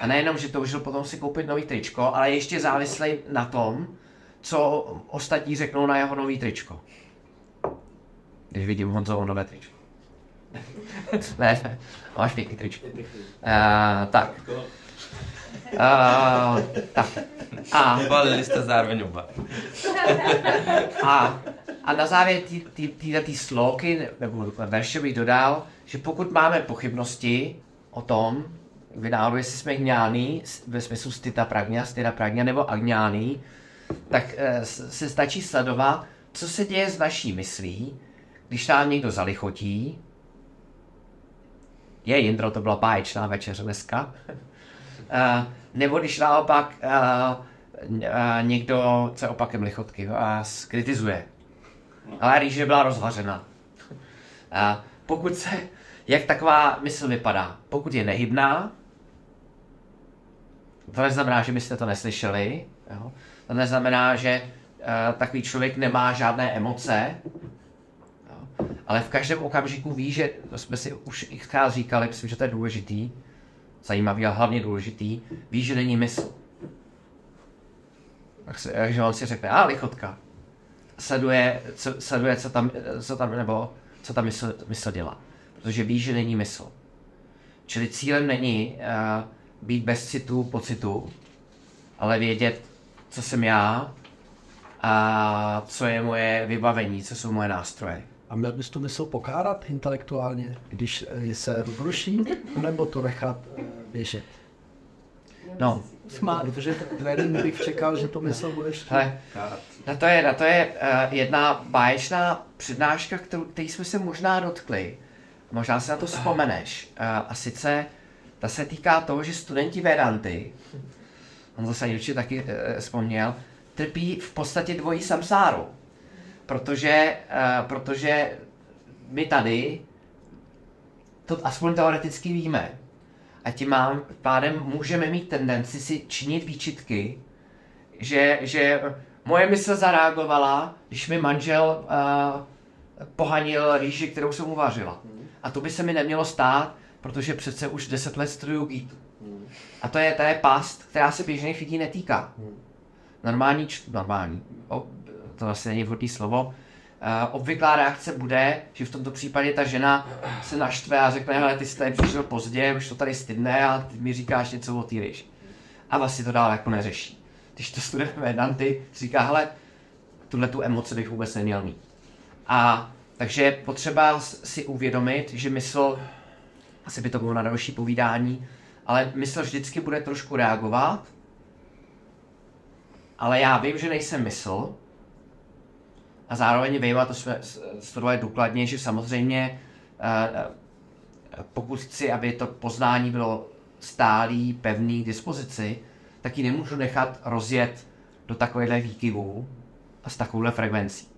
a nejenom, že toužil potom si koupit nový tričko, ale ještě závislý na tom, co ostatní řeknou na jeho nový tričko. Když vidím Honzovo nové tričko. ne, ne, máš pěkný tričko. Uh, tak. Uh, tak. A, Valili jste zároveň oba. a, a na závěr této sloky nebo verše bych dodal, že pokud máme pochybnosti o tom, vynáru, jestli jsme gňány, ve smyslu stita pragňa, stita pragňa nebo agňány, tak s- se stačí sledovat, co se děje s naší myslí, když nám někdo zalichotí. Je, Jindro, to byla báječná večeře dneska. Eh, nebo když naopak eh, eh, někdo, co je opakem lichotky, vás kritizuje. Ale rýže byla rozvařena. Pokud se, jak taková mysl vypadá? Pokud je nehybná, to neznamená, že byste to neslyšeli, jo? to neznamená, že uh, takový člověk nemá žádné emoce, ale v každém okamžiku ví, že, to jsme si už x říkali, myslím, že to je důležitý, zajímavý a hlavně důležitý, ví, že není mysl. Takže on si řekne, a lichotka, sleduje, co, sleduje, co tam, co tam, nebo co tam mysl, mysl dělá. Protože ví, že není mysl. Čili cílem není uh, být bez citu, pocitu, ale vědět, co jsem já a co je moje vybavení, co jsou moje nástroje. A měl bys tu mysl pokárat intelektuálně, když eh, se rozruší, nebo to nechat eh, běžet? No, Smát. Protože jeden bych čekal, že to mysl budeš hele, na to je, na to je uh, jedna báječná přednáška, kterou, který jsme se možná dotkli. Možná si na to vzpomeneš. Uh, a sice ta se týká toho, že studenti Vedanty, on zase určitě taky uh, vzpomněl, trpí v podstatě dvojí samsáru. Protože, uh, protože my tady to aspoň teoreticky víme. A tím mám, pádem můžeme mít tendenci si činit výčitky, že, že moje mysl zareagovala, když mi manžel uh, pohanil rýži, kterou jsem uvařila. A to by se mi nemělo stát, protože přece už deset let studuju Gítu. A to je, to je past, která se běžných lidí netýká. Normální, č- normální, o, to asi není vhodné slovo, Uh, obvyklá reakce bude, že v tomto případě ta žena se naštve a řekne, hele, ty jsi tady přišel pozdě, už to tady stydne a ty mi říkáš něco o ryži. A vlastně to dál jako neřeší. Když to studuje Vedanty, říká, hele, tuhle tu emoci bych vůbec neměl mít. A takže je potřeba si uvědomit, že mysl, asi by to bylo na další povídání, ale mysl vždycky bude trošku reagovat, ale já vím, že nejsem mysl, a zároveň vím, a to jsme studovali důkladně, že samozřejmě eh, eh, pokud chci, aby to poznání bylo stálý, pevný, k dispozici, tak ji nemůžu nechat rozjet do takovéhle výkyvů a s takovouhle frekvencí.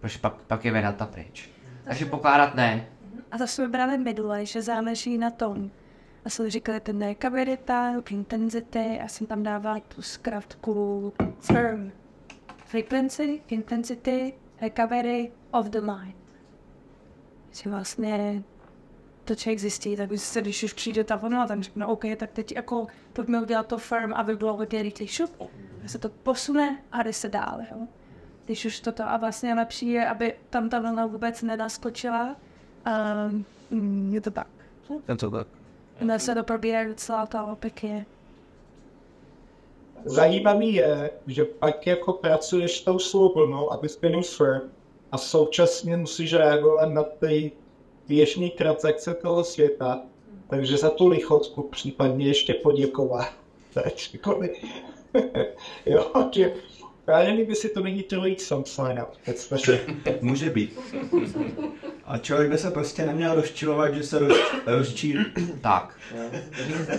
Protože pak, pak je Vedanta pryč. Takže pokládat ne. A to jsme brali minule, že záleží na tom. A jsme říkali ten nekabilita, intenzity, a jsem tam dávala tu zkratku firm. Frequency, intensity, recovery of the mind. Že vlastně to člověk zjistí, tak už se, když už přijde ta vlna, tak řekne, OK, tak teď jako pojďme udělat to firm, aby bylo hodně rychlý šup. A se to posune a jde se dál, jo. Když už toto a vlastně lepší je, aby tam ta vlna vůbec nenaskočila. A mm, je to tak. Ten co tak? Dnes se to probíhá docela to pěkně. Zajímavý je, že pak jako pracuješ s tou svobodnou, abys byl firm a současně musíš reagovat na ty běžné transakce toho světa, takže za tu lichotku případně ještě poděkovat. By- jo, že právě nevím, jestli to není trojí samsána. Může být. A člověk by se prostě neměl rozčilovat, že se roz, rozčí... Tak.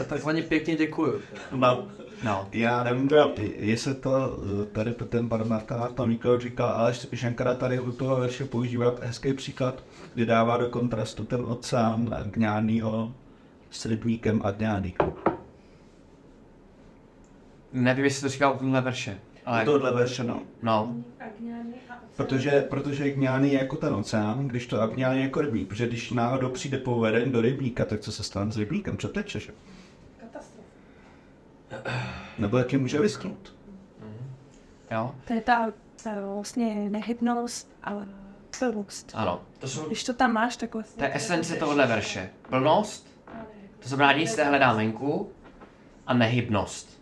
Takzvaně pěkně děkuju. No, No. já nevím, jestli to eh, tady ten Parmarta to Mikl říkal, ale Shankara tady u toho verše používat hezký příklad, kdy dává do kontrastu ten oceán Gňánýho s rybníkem a Gňány. Nevím, jestli to říkal v tomhle verše. Ale- tohle verše, no. No, Protože, protože Gňány je jako ten oceán, když to Agňány je jako rybník. Protože když náhodou přijde povodeň do rybníka, tak co se stane s rybníkem? Co teče, že? Nebo jak je může vyschnout? jo, To je ta, ta vlastně nehybnost a plnost. ano. To, jsou, Když to tam máš, tak to vlastně... je esence tohohle verše. Plnost, to znamená nic nehledá venku, a nehybnost.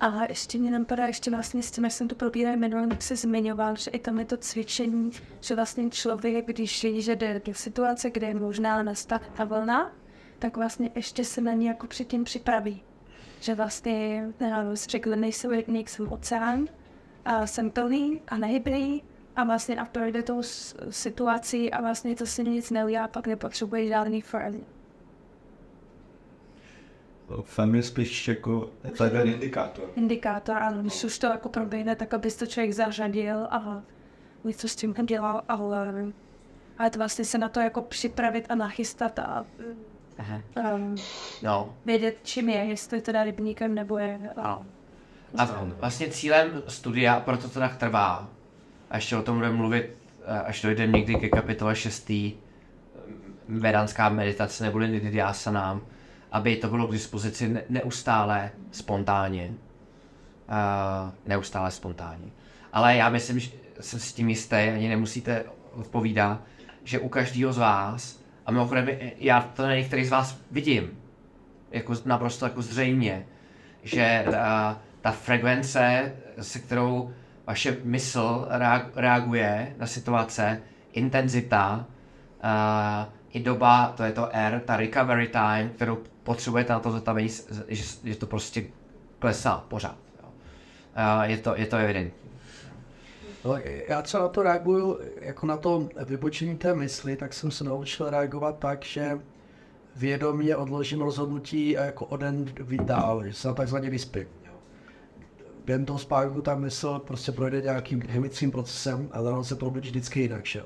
A ještě mě napadá, ještě vlastně s tím, jak jsem to probíral minule, tak se zmiňoval, že i tam je to cvičení, že vlastně člověk, když ví, že jde do situace, kde je možná nastat ta vlna, tak vlastně ještě se na ní jako předtím připraví. Že vlastně řekl, nejsou jsem oceán, a jsem plný a nehybný a vlastně a projde tou situací a vlastně to si nic neudělá, pak nepotřebuje žádný firm. Fem je spíš jako takhle indikátor. indikátor, ano, když už to jako proběhne, tak abys to člověk zařadil a něco s tím dělal, ale, ale to vlastně se na to jako připravit a nachystat a Aha. um, No, vědět, čím je, jestli teda rybníkem nebo je. ano. A vlastně cílem studia, proto to tak trvá, a ještě o tom budeme mluvit, eh, až dojde někdy ke kapitole 6. vedanská meditace nebude nidhyásanám, aby to bylo k dispozici ne- neustále spontánně. Uh, neustále spontánně. Ale já myslím, že jsem si tím jistý, ani nemusíte odpovídat, že u každého z vás, mimochodem já to na některých z vás vidím, jako naprosto jako zřejmě, že ta, ta frekvence, se kterou vaše mysl reag- reaguje na situace, intenzita, uh, i doba, to je to R, ta recovery time, kterou potřebujete na to zotavení, že, že to prostě klesá pořád. Jo. Uh, je, to, je to evidentní. No, já třeba na to reaguju, jako na to vybočení té mysli, tak jsem se naučil reagovat tak, že vědomě odložím rozhodnutí a jako o den víc dál, že se na takzvaně vyspím. Během toho spánku ta mysl prostě projde nějakým chemickým procesem a ráno se probudí vždycky jinak, že.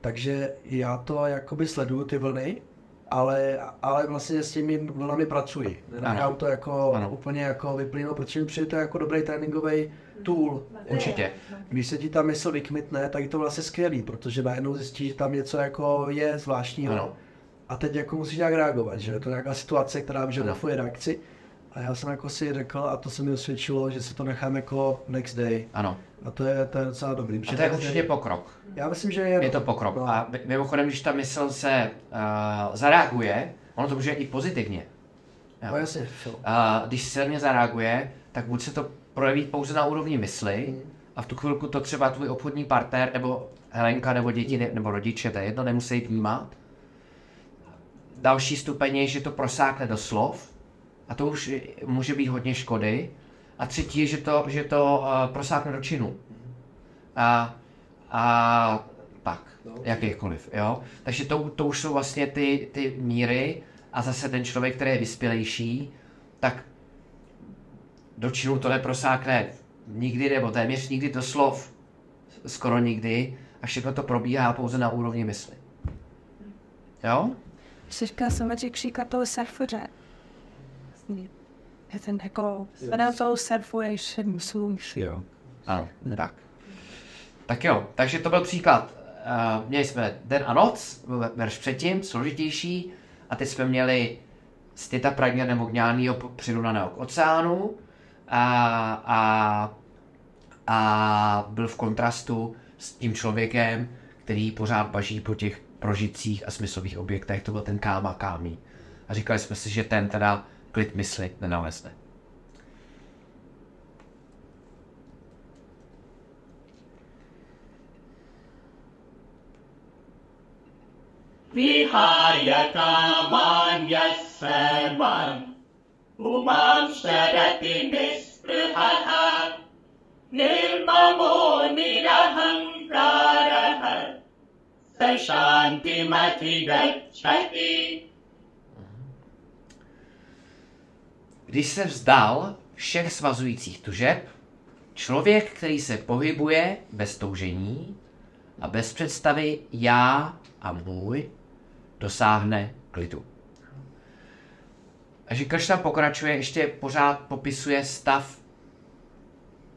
Takže já to jakoby sleduju ty vlny, ale, ale vlastně s těmi vlnami pracuji. Nenechám to jako Ano. úplně jako vyplynout, protože mi přijde to jako dobrý tréninkový tool. Určitě. Když se ti ta mysl vykmitne, tak je to vlastně skvělý, protože najednou zjistíš, že tam něco jako je zvláštního. Ano. A teď jako musíš nějak reagovat, že je to nějaká situace, která vyžaduje reakci. A já jsem jako si řekl, a to se mi osvědčilo, že si to nechám jako next day. Ano. A to je, to je docela dobrý. A to je next určitě day- pokrok. Já myslím, že je, Je to pokrok. No. A mi- mimochodem, když ta mysl se uh, zareaguje, ono to může i pozitivně. No jasně, jo. A když silně zareaguje, tak buď se to projeví pouze na úrovni mysli a v tu chvilku to třeba tvůj obchodní partner nebo Helenka nebo děti ne- nebo rodiče, to je jedno, nemusí vnímat. Další stupeň je, že to prosákne do slov a to už může být hodně škody. A třetí je, že to, že to uh, prosákne do činu. A, a tak, jakýkoliv, jo. Takže to, to už jsou vlastně ty, ty míry a zase ten člověk, který je vyspělejší, tak do činu to neprosákne nikdy nebo téměř nikdy do slov, skoro nikdy, a všechno to probíhá pouze na úrovni mysli. Jo? Jsi říkal jsem že příklad toho surfera. Vlastně je ten jako, to surfuješ, musíš. jo. Ano, tak. Tak jo, takže to byl příklad. Uh, měli jsme den a noc, byl verš předtím, složitější, a teď jsme měli Stita Pragna nebo Gňánýho přirovnaného k oceánu a, a, a byl v kontrastu s tím člověkem, který pořád baží po těch prožitcích a smyslových objektech, to byl ten káma kámí. A říkali jsme si, že ten teda klid mysli nenalezne. विहार्य कामान्यः सर्वम् उमां शरति निःस्पृहः निर्ममो निरहङ्कारः स शान्तिमधिगच्छति Když se vzdal všech svazujících tužeb, člověk, který se pohybuje bez toužení a bez představy já a můj, dosáhne klidu. A že Kršna pokračuje, ještě pořád popisuje stav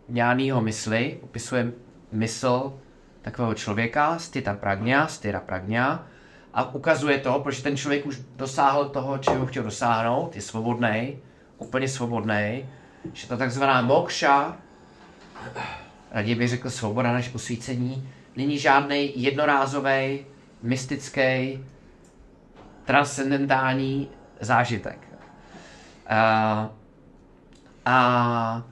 ňánýho mysli, opisuje mysl takového člověka, stita pragňa, styra pragňa, a ukazuje to, protože ten člověk už dosáhl toho, čeho chtěl dosáhnout, je svobodný, úplně svobodný, že to takzvaná mokša, raději bych řekl svoboda než posvícení, není žádný jednorázový, mystický, transcendentální zážitek. A, a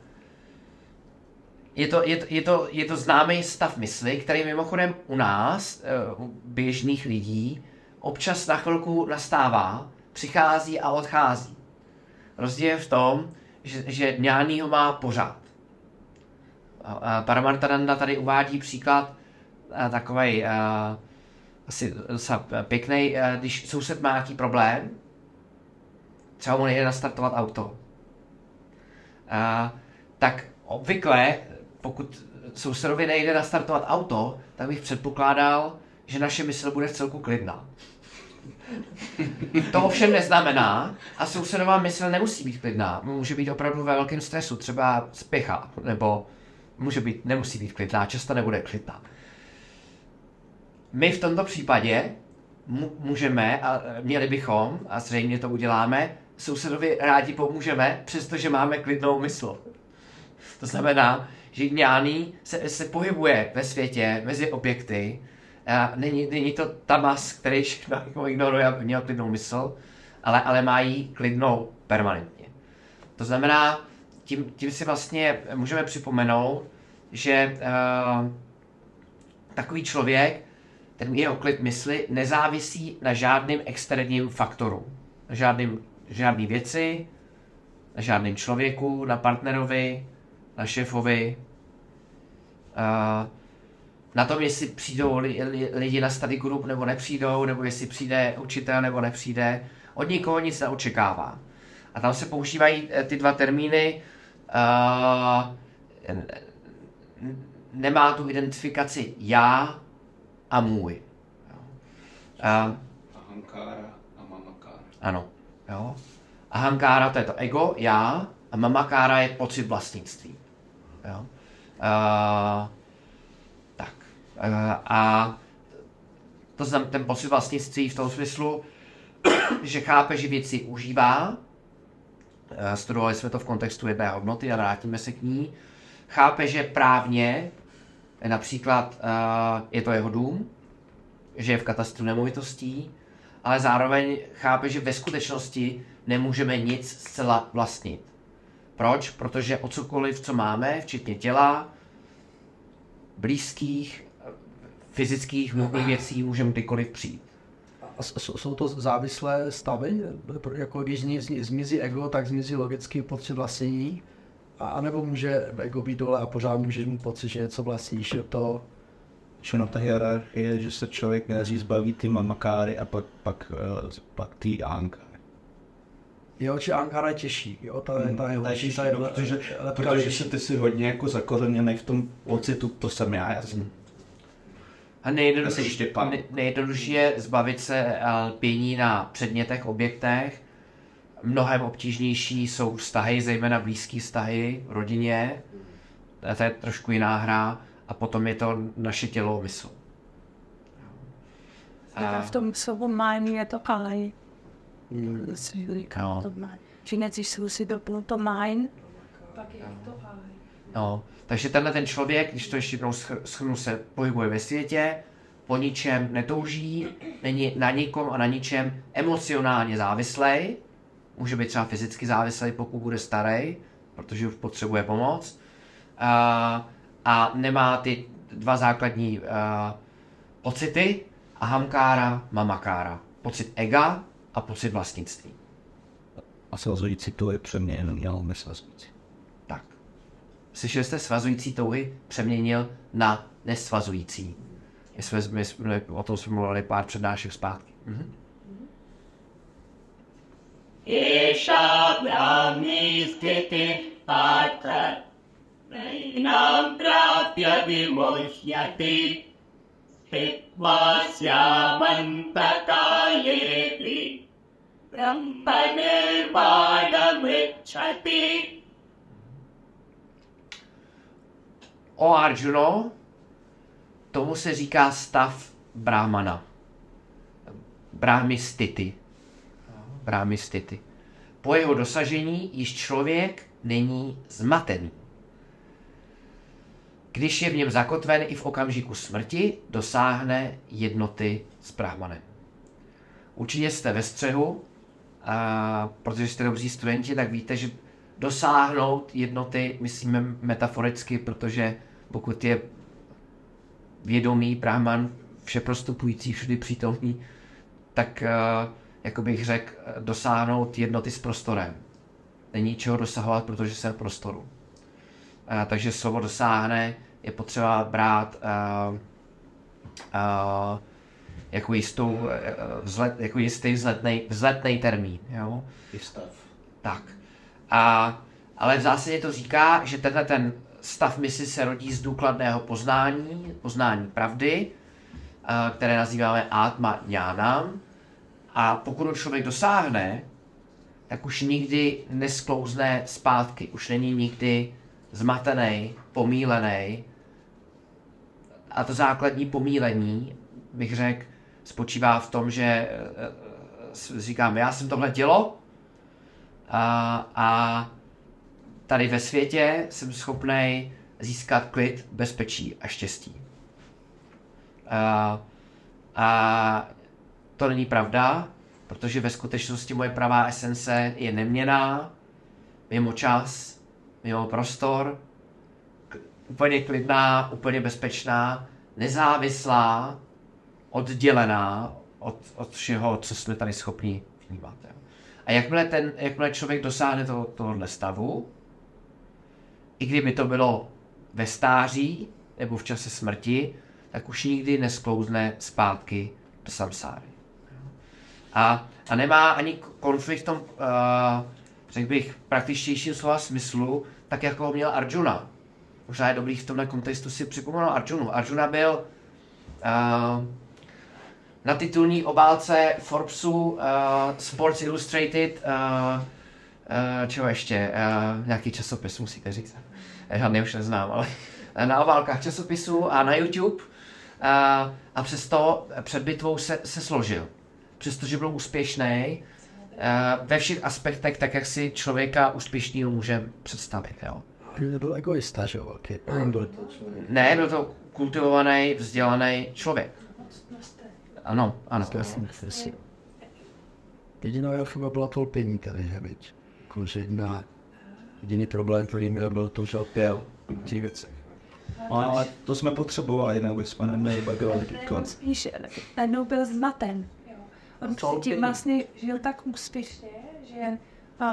je to, je, to, je, to, je to známý stav mysli, který mimochodem u nás, eh, u běžných lidí, občas na chvilku nastává, přichází a odchází. Rozdíl je v tom, že, že ňáný ho má pořád. Paramartananda tady uvádí příklad takový asi docela pěkný, když soused má nějaký problém, třeba mu nejde nastartovat auto, tak obvykle, pokud sousedovi nejde nastartovat auto, tak bych předpokládal, že naše mysl bude v celku klidná. To ovšem neznamená, a sousedová mysl nemusí být klidná, může být opravdu ve velkém stresu, třeba spěchá, nebo může být, nemusí být klidná, často nebude klidná. My v tomto případě můžeme, a měli bychom, a zřejmě to uděláme, sousedovi rádi pomůžeme, přestože máme klidnou mysl. To znamená, že ňáný se, se pohybuje ve světě mezi objekty, a není, není to tamas, který všechno jako ignoruje, aby měl klidnou mysl, ale, ale má jí klidnou permanentně. To znamená, tím, tím si vlastně můžeme připomenout, že uh, takový člověk, ten jeho klid mysli, nezávisí na žádným externím faktoru. Na žádným, žádný věci, na žádným člověku, na partnerovi, na šéfovi. Uh, na tom, jestli přijdou li, li, lidi na study group nebo nepřijdou, nebo jestli přijde učitel nebo nepřijde. Od nikoho nic neočekává. A tam se používají eh, ty dva termíny. Uh, nemá tu identifikaci já a můj. Uh, Ahankára a mamakára. ano. Jo. Ahankára to je to ego, já, a mamakára je pocit vlastnictví. Jo. Uh, a to znamená ten pocit vlastnictví v tom smyslu, že chápe, že věci užívá, Eh, studovali jsme to v kontextu jedné hodnoty a vrátíme se k ní, chápe, že právně, eh, například je to jeho dům, že je v katastru nemovitostí, ale zároveň chápe, že ve skutečnosti nemůžeme nic zcela vlastnit. Proč? Protože o cokoliv, co máme, včetně těla, blízkých, fyzických, hmotných věcí, můžeme kdykoliv přijít. A jsou to závislé stavy? Jako když zmizí ego, tak zmizí logický pocit vlastnění? A a nebo může ego být dole a pořád může mít pocit, že něco vlastníš? Je to Že na ta hierarchie, že se člověk nejdřív zbaví ty mamakáry a pak, pak, eh, pak ty ankáry. Jo, či Ankara je těžší, jo, ta, je- ta je horší, ta je protože, lepka protože větší. se ty si hodně jako zakořeněný v tom pocitu, to jsem já, já jsem A nejjednodušší, nej- nejjednodušší je zbavit se eh, lpění na předmětech, objektech. Mnohem obtížnější jsou vztahy, zejména blízké vztahy v rodině. To je trošku jiná hra. A potom je to naše tělo, mysl. A v tom slovu mine je to. Hmm. Jo. to mine. Či nejdřív si doplnul to mine, pak je to I. No, takže tenhle ten člověk, když to ještě jednou schr- schrnu, se pohybuje ve světě, po ničem netouží, není na nikom a na ničem emocionálně závislej, může být třeba fyzicky závislý, pokud bude starý, protože už potřebuje pomoc, a, a nemá ty dva základní a, pocity, ahamkára, mamakára, pocit ega a pocit vlastnictví. a svazující to je přeměněn, měl nesvazující Tak. Slyšeli jste svazující touhy přeměnil na nesvazující. My jsme, my jsme, o tom jsme mluvili pár přednášek zpátky. Mhm. एषा ब्राह्मी स्थितिः पार्थ नैनां प्राप्य विमुह्यते स्थित्वा स्यामन्तकायेति ब्रह्मनिर्वाणमृच्छति o Arjuno, tomu se říká stav Brahmana. Brahmistity. Brahmistity. Po jeho dosažení již člověk není zmatený. Když je v něm zakotven i v okamžiku smrti, dosáhne jednoty s Brahmanem. Určitě jste ve střehu, a protože jste dobří studenti, tak víte, že dosáhnout jednoty myslíme metaforicky, protože pokud je vědomý Brahman, všeprostupující, všudy přítomný, tak, uh, jako bych řekl, dosáhnout jednoty s prostorem. Není čeho dosahovat, protože jsem v prostoru. Uh, takže slovo dosáhne je potřeba brát uh, jako, jistou, vzlet, jako jistý vzletný, vzletný termín. Jo? Stav. Tak. A, ale v zásadě to říká, že tenhle ten stav mysli se rodí z důkladného poznání, poznání pravdy, a, které nazýváme Atma Jnanam. A pokud ho člověk dosáhne, tak už nikdy nesklouzne zpátky, už není nikdy zmatený, pomílený. A to základní pomílení, bych řekl, spočívá v tom, že eh, eh, říkám, já jsem tohle tělo a, a tady ve světě jsem schopný získat klid, bezpečí a štěstí. A, a to není pravda, protože ve skutečnosti moje pravá esence je neměná, mimo čas, mimo prostor, k- úplně klidná, úplně bezpečná, nezávislá, oddělená od, od všeho, co jsme tady schopni vnímat. A jakmile, ten, jakmile člověk dosáhne toho, tohohle stavu, i kdyby to bylo ve stáří nebo v čase smrti, tak už nikdy nesklouzne zpátky do samsáry. A, a nemá ani konflikt v tom, uh, řekl bych, praktičtějším slova smyslu, tak jako ho měl Arjuna. Možná je dobrý v tomhle kontextu si připomenout Arjunu. Arjuna byl uh, na titulní obálce Forbesu uh, Sports Illustrated, uh, uh, čeho ještě, uh, nějaký časopis musíte říct. Žádný už neznám, ale na obálkách časopisů a na YouTube. Uh, a přesto před bitvou se, se složil. Přestože byl úspěšný, ve všech aspektech, tak jak si člověka úspěšného může představit. Jo. Byl egoista, že jo. Byl Ne, byl to kultivovaný, vzdělaný člověk. Ano, ano. Jasně, jasně. Jediná jeho chyba byla tolpění tady, že viď. Jakože jedna, jediný problém, který měl, byl to, že opěl ty věci. Ale to jsme potřebovali, nebo jsme neměli bugovat konc. Spíš najednou byl zmaten. On předtím vlastně žil tak úspěšně, že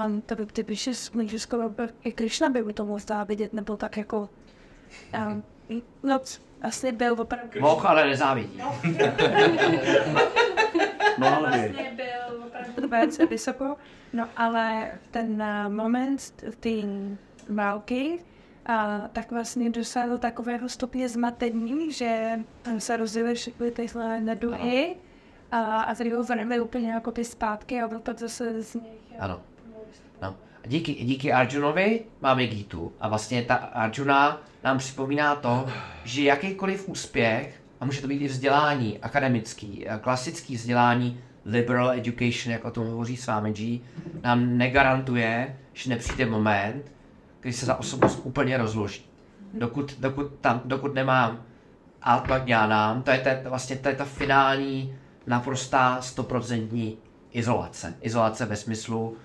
um, to by ty píše, že skoro byl- i Krishna by mu to mohl závidět, nebo tak jako um, no, asi byl opravdu Mohl, ale nezávidí. No ale vlastně byl opravdu velice vysoko, no ale ten uh, moment té války, a tak vlastně dosáhl takového stupně zmatení, že eh, se rozjeli všechny tyhle neduhy a, a tady ho vrhli úplně jako ty zpátky a byl to zase z nich. Ano. No. A díky, díky Arjunovi máme Gitu. A vlastně ta Arjuna nám připomíná to, že jakýkoliv úspěch, a může to být i vzdělání, akademický, eh, klasický vzdělání, liberal education, jak o tom hovoří s vámi G, nám negarantuje, že nepřijde moment, kdy se za osobnost úplně rozloží. Dokud, dokud, tam, dokud nemám Atma Jnanám, to je ta, vlastně to je ta finální, naprostá, stoprocentní izolace. Izolace ve smyslu, uh,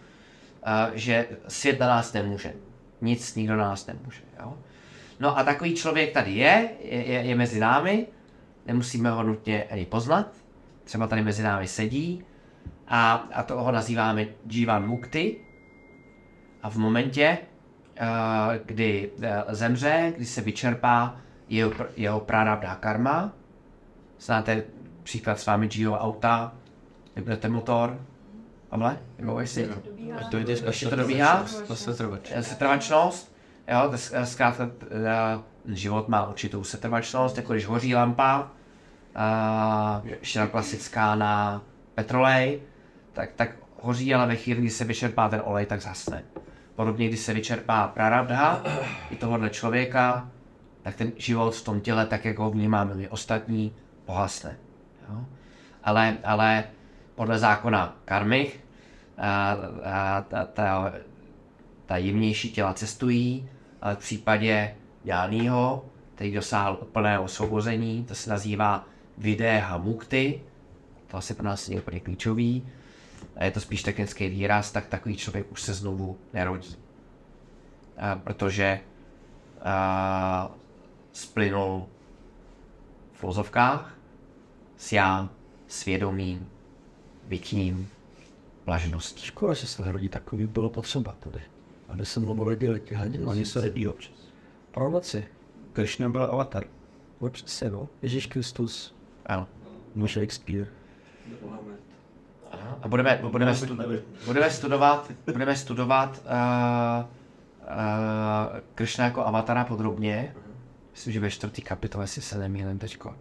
že svět na nás nemůže. Nic nikdo na nás nemůže. Jo? No a takový člověk tady je, je, je, je mezi námi, nemusíme ho nutně ani poznat, třeba tady mezi námi sedí a, a toho nazýváme Jivan Mukti. A v momentě, uh, kdy uh, zemře, kdy se vyčerpá jeho, jeho prarabdha karma, znáte příklad s vámi Gio auta, vypnete motor, Pavle, vybavuješ si? to jde Ještě to dobíhá? To. Eh, setrvačnost, jo, zkrátka eh, život má určitou setrvačnost, jako když hoří lampa, a ještě na klasická na petrolej, tak, tak hoří, ale ve chvíli, kdy se vyčerpá ten olej, tak zhasne. Podobně, když se vyčerpá prarabdha i tohohle člověka, tak ten život v tom těle, tak jako ho vnímáme my ostatní, pohasne. Jo? Ale, ale podle zákona karmy a, a, ta, ta, ta jemnější těla cestují, ale v případě Jánýho, který dosáhl úplného osvobození, to se nazývá videha mukty, to asi pro nás je úplně klíčový, a je to spíš technický výraz, tak takový člověk už se znovu nerodí. A protože a, splynul v vozovkách s já, svědomím, bytím, blažeností. Škoda, že se nerodí takový, bylo potřeba tady. Aby se mluvilo lidi těch hladin, oni se rodí občas. Proroci. Krishna byl avatar. Přesně, no. Ježíš Kristus, Ano. no Shakespeare. A budeme, budeme, budeme studovat, budeme studovat uh, uh, Krishna jako avatara podrobně. Myslím, že ve čtvrtý kapitole, jestli se nemýlím teďko.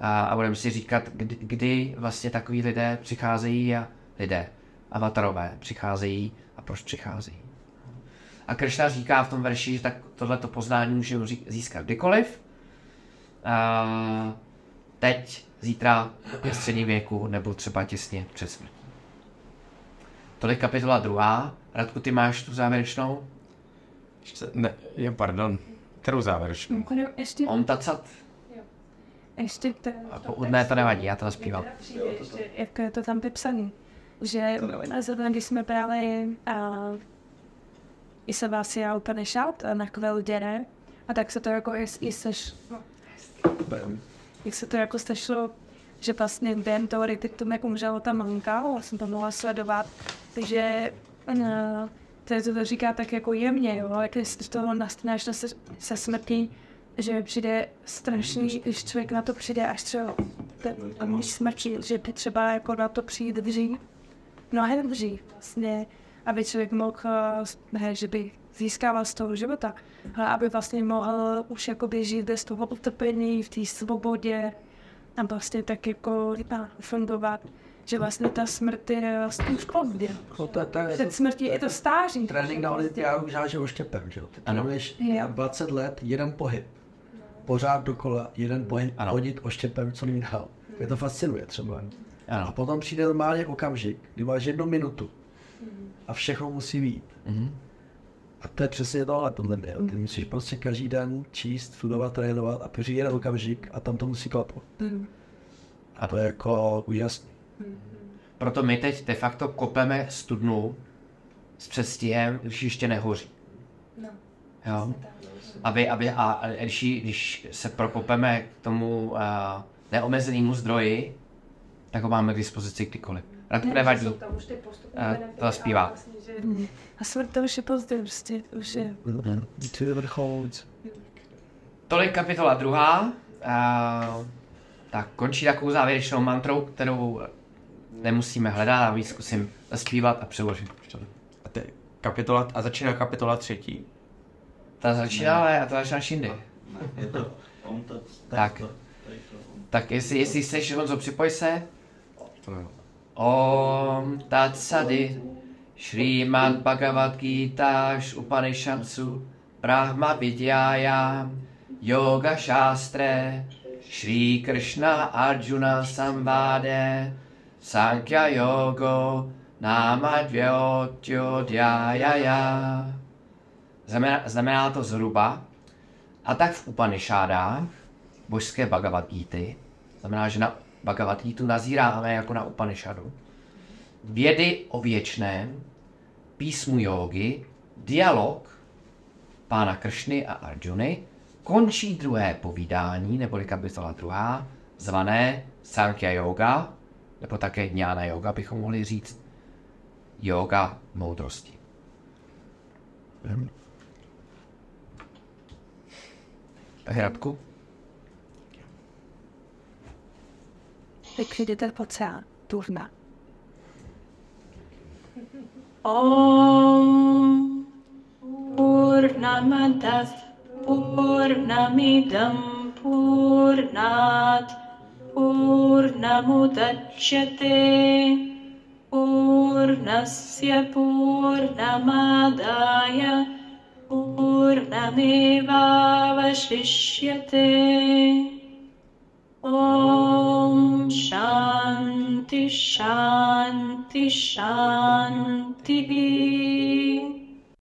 A, a budeme si říkat, kdy, kdy vlastně takový lidé přicházejí a lidé, avatarové, přicházejí a proč přicházejí. A Krishna říká v tom verši, že tak tohleto poznání může zí- získat kdykoliv. A teď, zítra, ve středním věku, nebo třeba těsně před smrtí. Tolik kapitola druhá. Radku, ty máš tu závěrečnou? Ještě, ne, je, pardon, kterou závěrečnou? Mimochodem, ještě, On tacat. ještě to, A pokud ne, to nevadí, já to ještě, jak je to tam vypsané. Že zrovna když jsme brali a i se vás já úplně šát na kvelděne, a tak se to jako i, i seš, no, jak se to jako stešlo, že vlastně během retreatu jak umřela ta maminka, já jsem to mohla sledovat, takže uh, to, je, to, to říká tak jako jemně, jo, jak z toho nastaneš se, se smrtí, že přijde strašný, když člověk na to přijde až třeba ten když smrtí, že by třeba jako na to přijít dřív, mnohem dřív vlastně, aby člověk mohl, eh, ne, že by získával z toho života, ale aby vlastně mohl už jakoby žít bez toho utrpení, v té svobodě a vlastně tak jako a, fungovat, že vlastně ta smrt je vlastně už pozdě. No to, to je Před smrtí je to stáří. trénink na olympiádu žáže oštěpem, že jo? Ty Ano. trénuješ Jo. 20 let, jeden pohyb. Pořád dokola, jeden pohyb, Ano. hodit oštěpem, co není dál. Mě to fascinuje třeba. A Ano. potom přijde normálně okamžik, kdy máš jednu minutu a všechno musí být. Mhm. A to je přesně tohle, podle mě. Ty musíš prostě každý den číst, studovat, trénovat a přijde jeden okamžik a tam to musí klapnout. A to je jako úžasný. Proto my teď de facto kopeme studnu s předstihem, když ještě nehoří. Jo? Aby, aby, a a když, když se prokopeme k tomu uh, neomezenému zdroji, tak ho máme k dispozici kdykoliv. Radku nevadí. A to zaspívá. A smrt to už je pozdě, prostě, to už je. To je vrchol. Tolik kapitola druhá. Uh, tak končí takovou závěrečnou mantrou, kterou nemusíme hledat, a víc zkusím zaspívat a přeložit. A, to je kapitola, a začíná kapitola třetí. Ta začíná, ale a to začíná. Je to, on to, Tak. to, Tak jestli, jestli chceš, Honzo, připoj se. Om Tat Sadi Šrýmad Bhagavad Gita Upanishadsu Brahma Vidyayam Yoga Shastre Shri Krishna Arjuna Samvade Sankhya Yogo Nama Dvyotyodhyaya Znamená, znamená to zhruba. A tak v Upanishádách božské Bhagavad Gita, znamená, že na Bhagavad Gita nazíráme jako na Upanishadu, vědy o věčném, písmu jógy, dialog pána Kršny a Arjuny, končí druhé povídání, neboli kapitola druhá, zvané Sankhya Yoga, nebo také Jnana Yoga, bychom mohli říct, yoga moudrosti. Tak Liquidität på CERN turna. Om Purnamadas Purnamidam Purnat Purnamudachyate पूर्णस्य पूर्णमादाय पूर्णमेवावशिष्यते Om Shanti Shanti Shanti.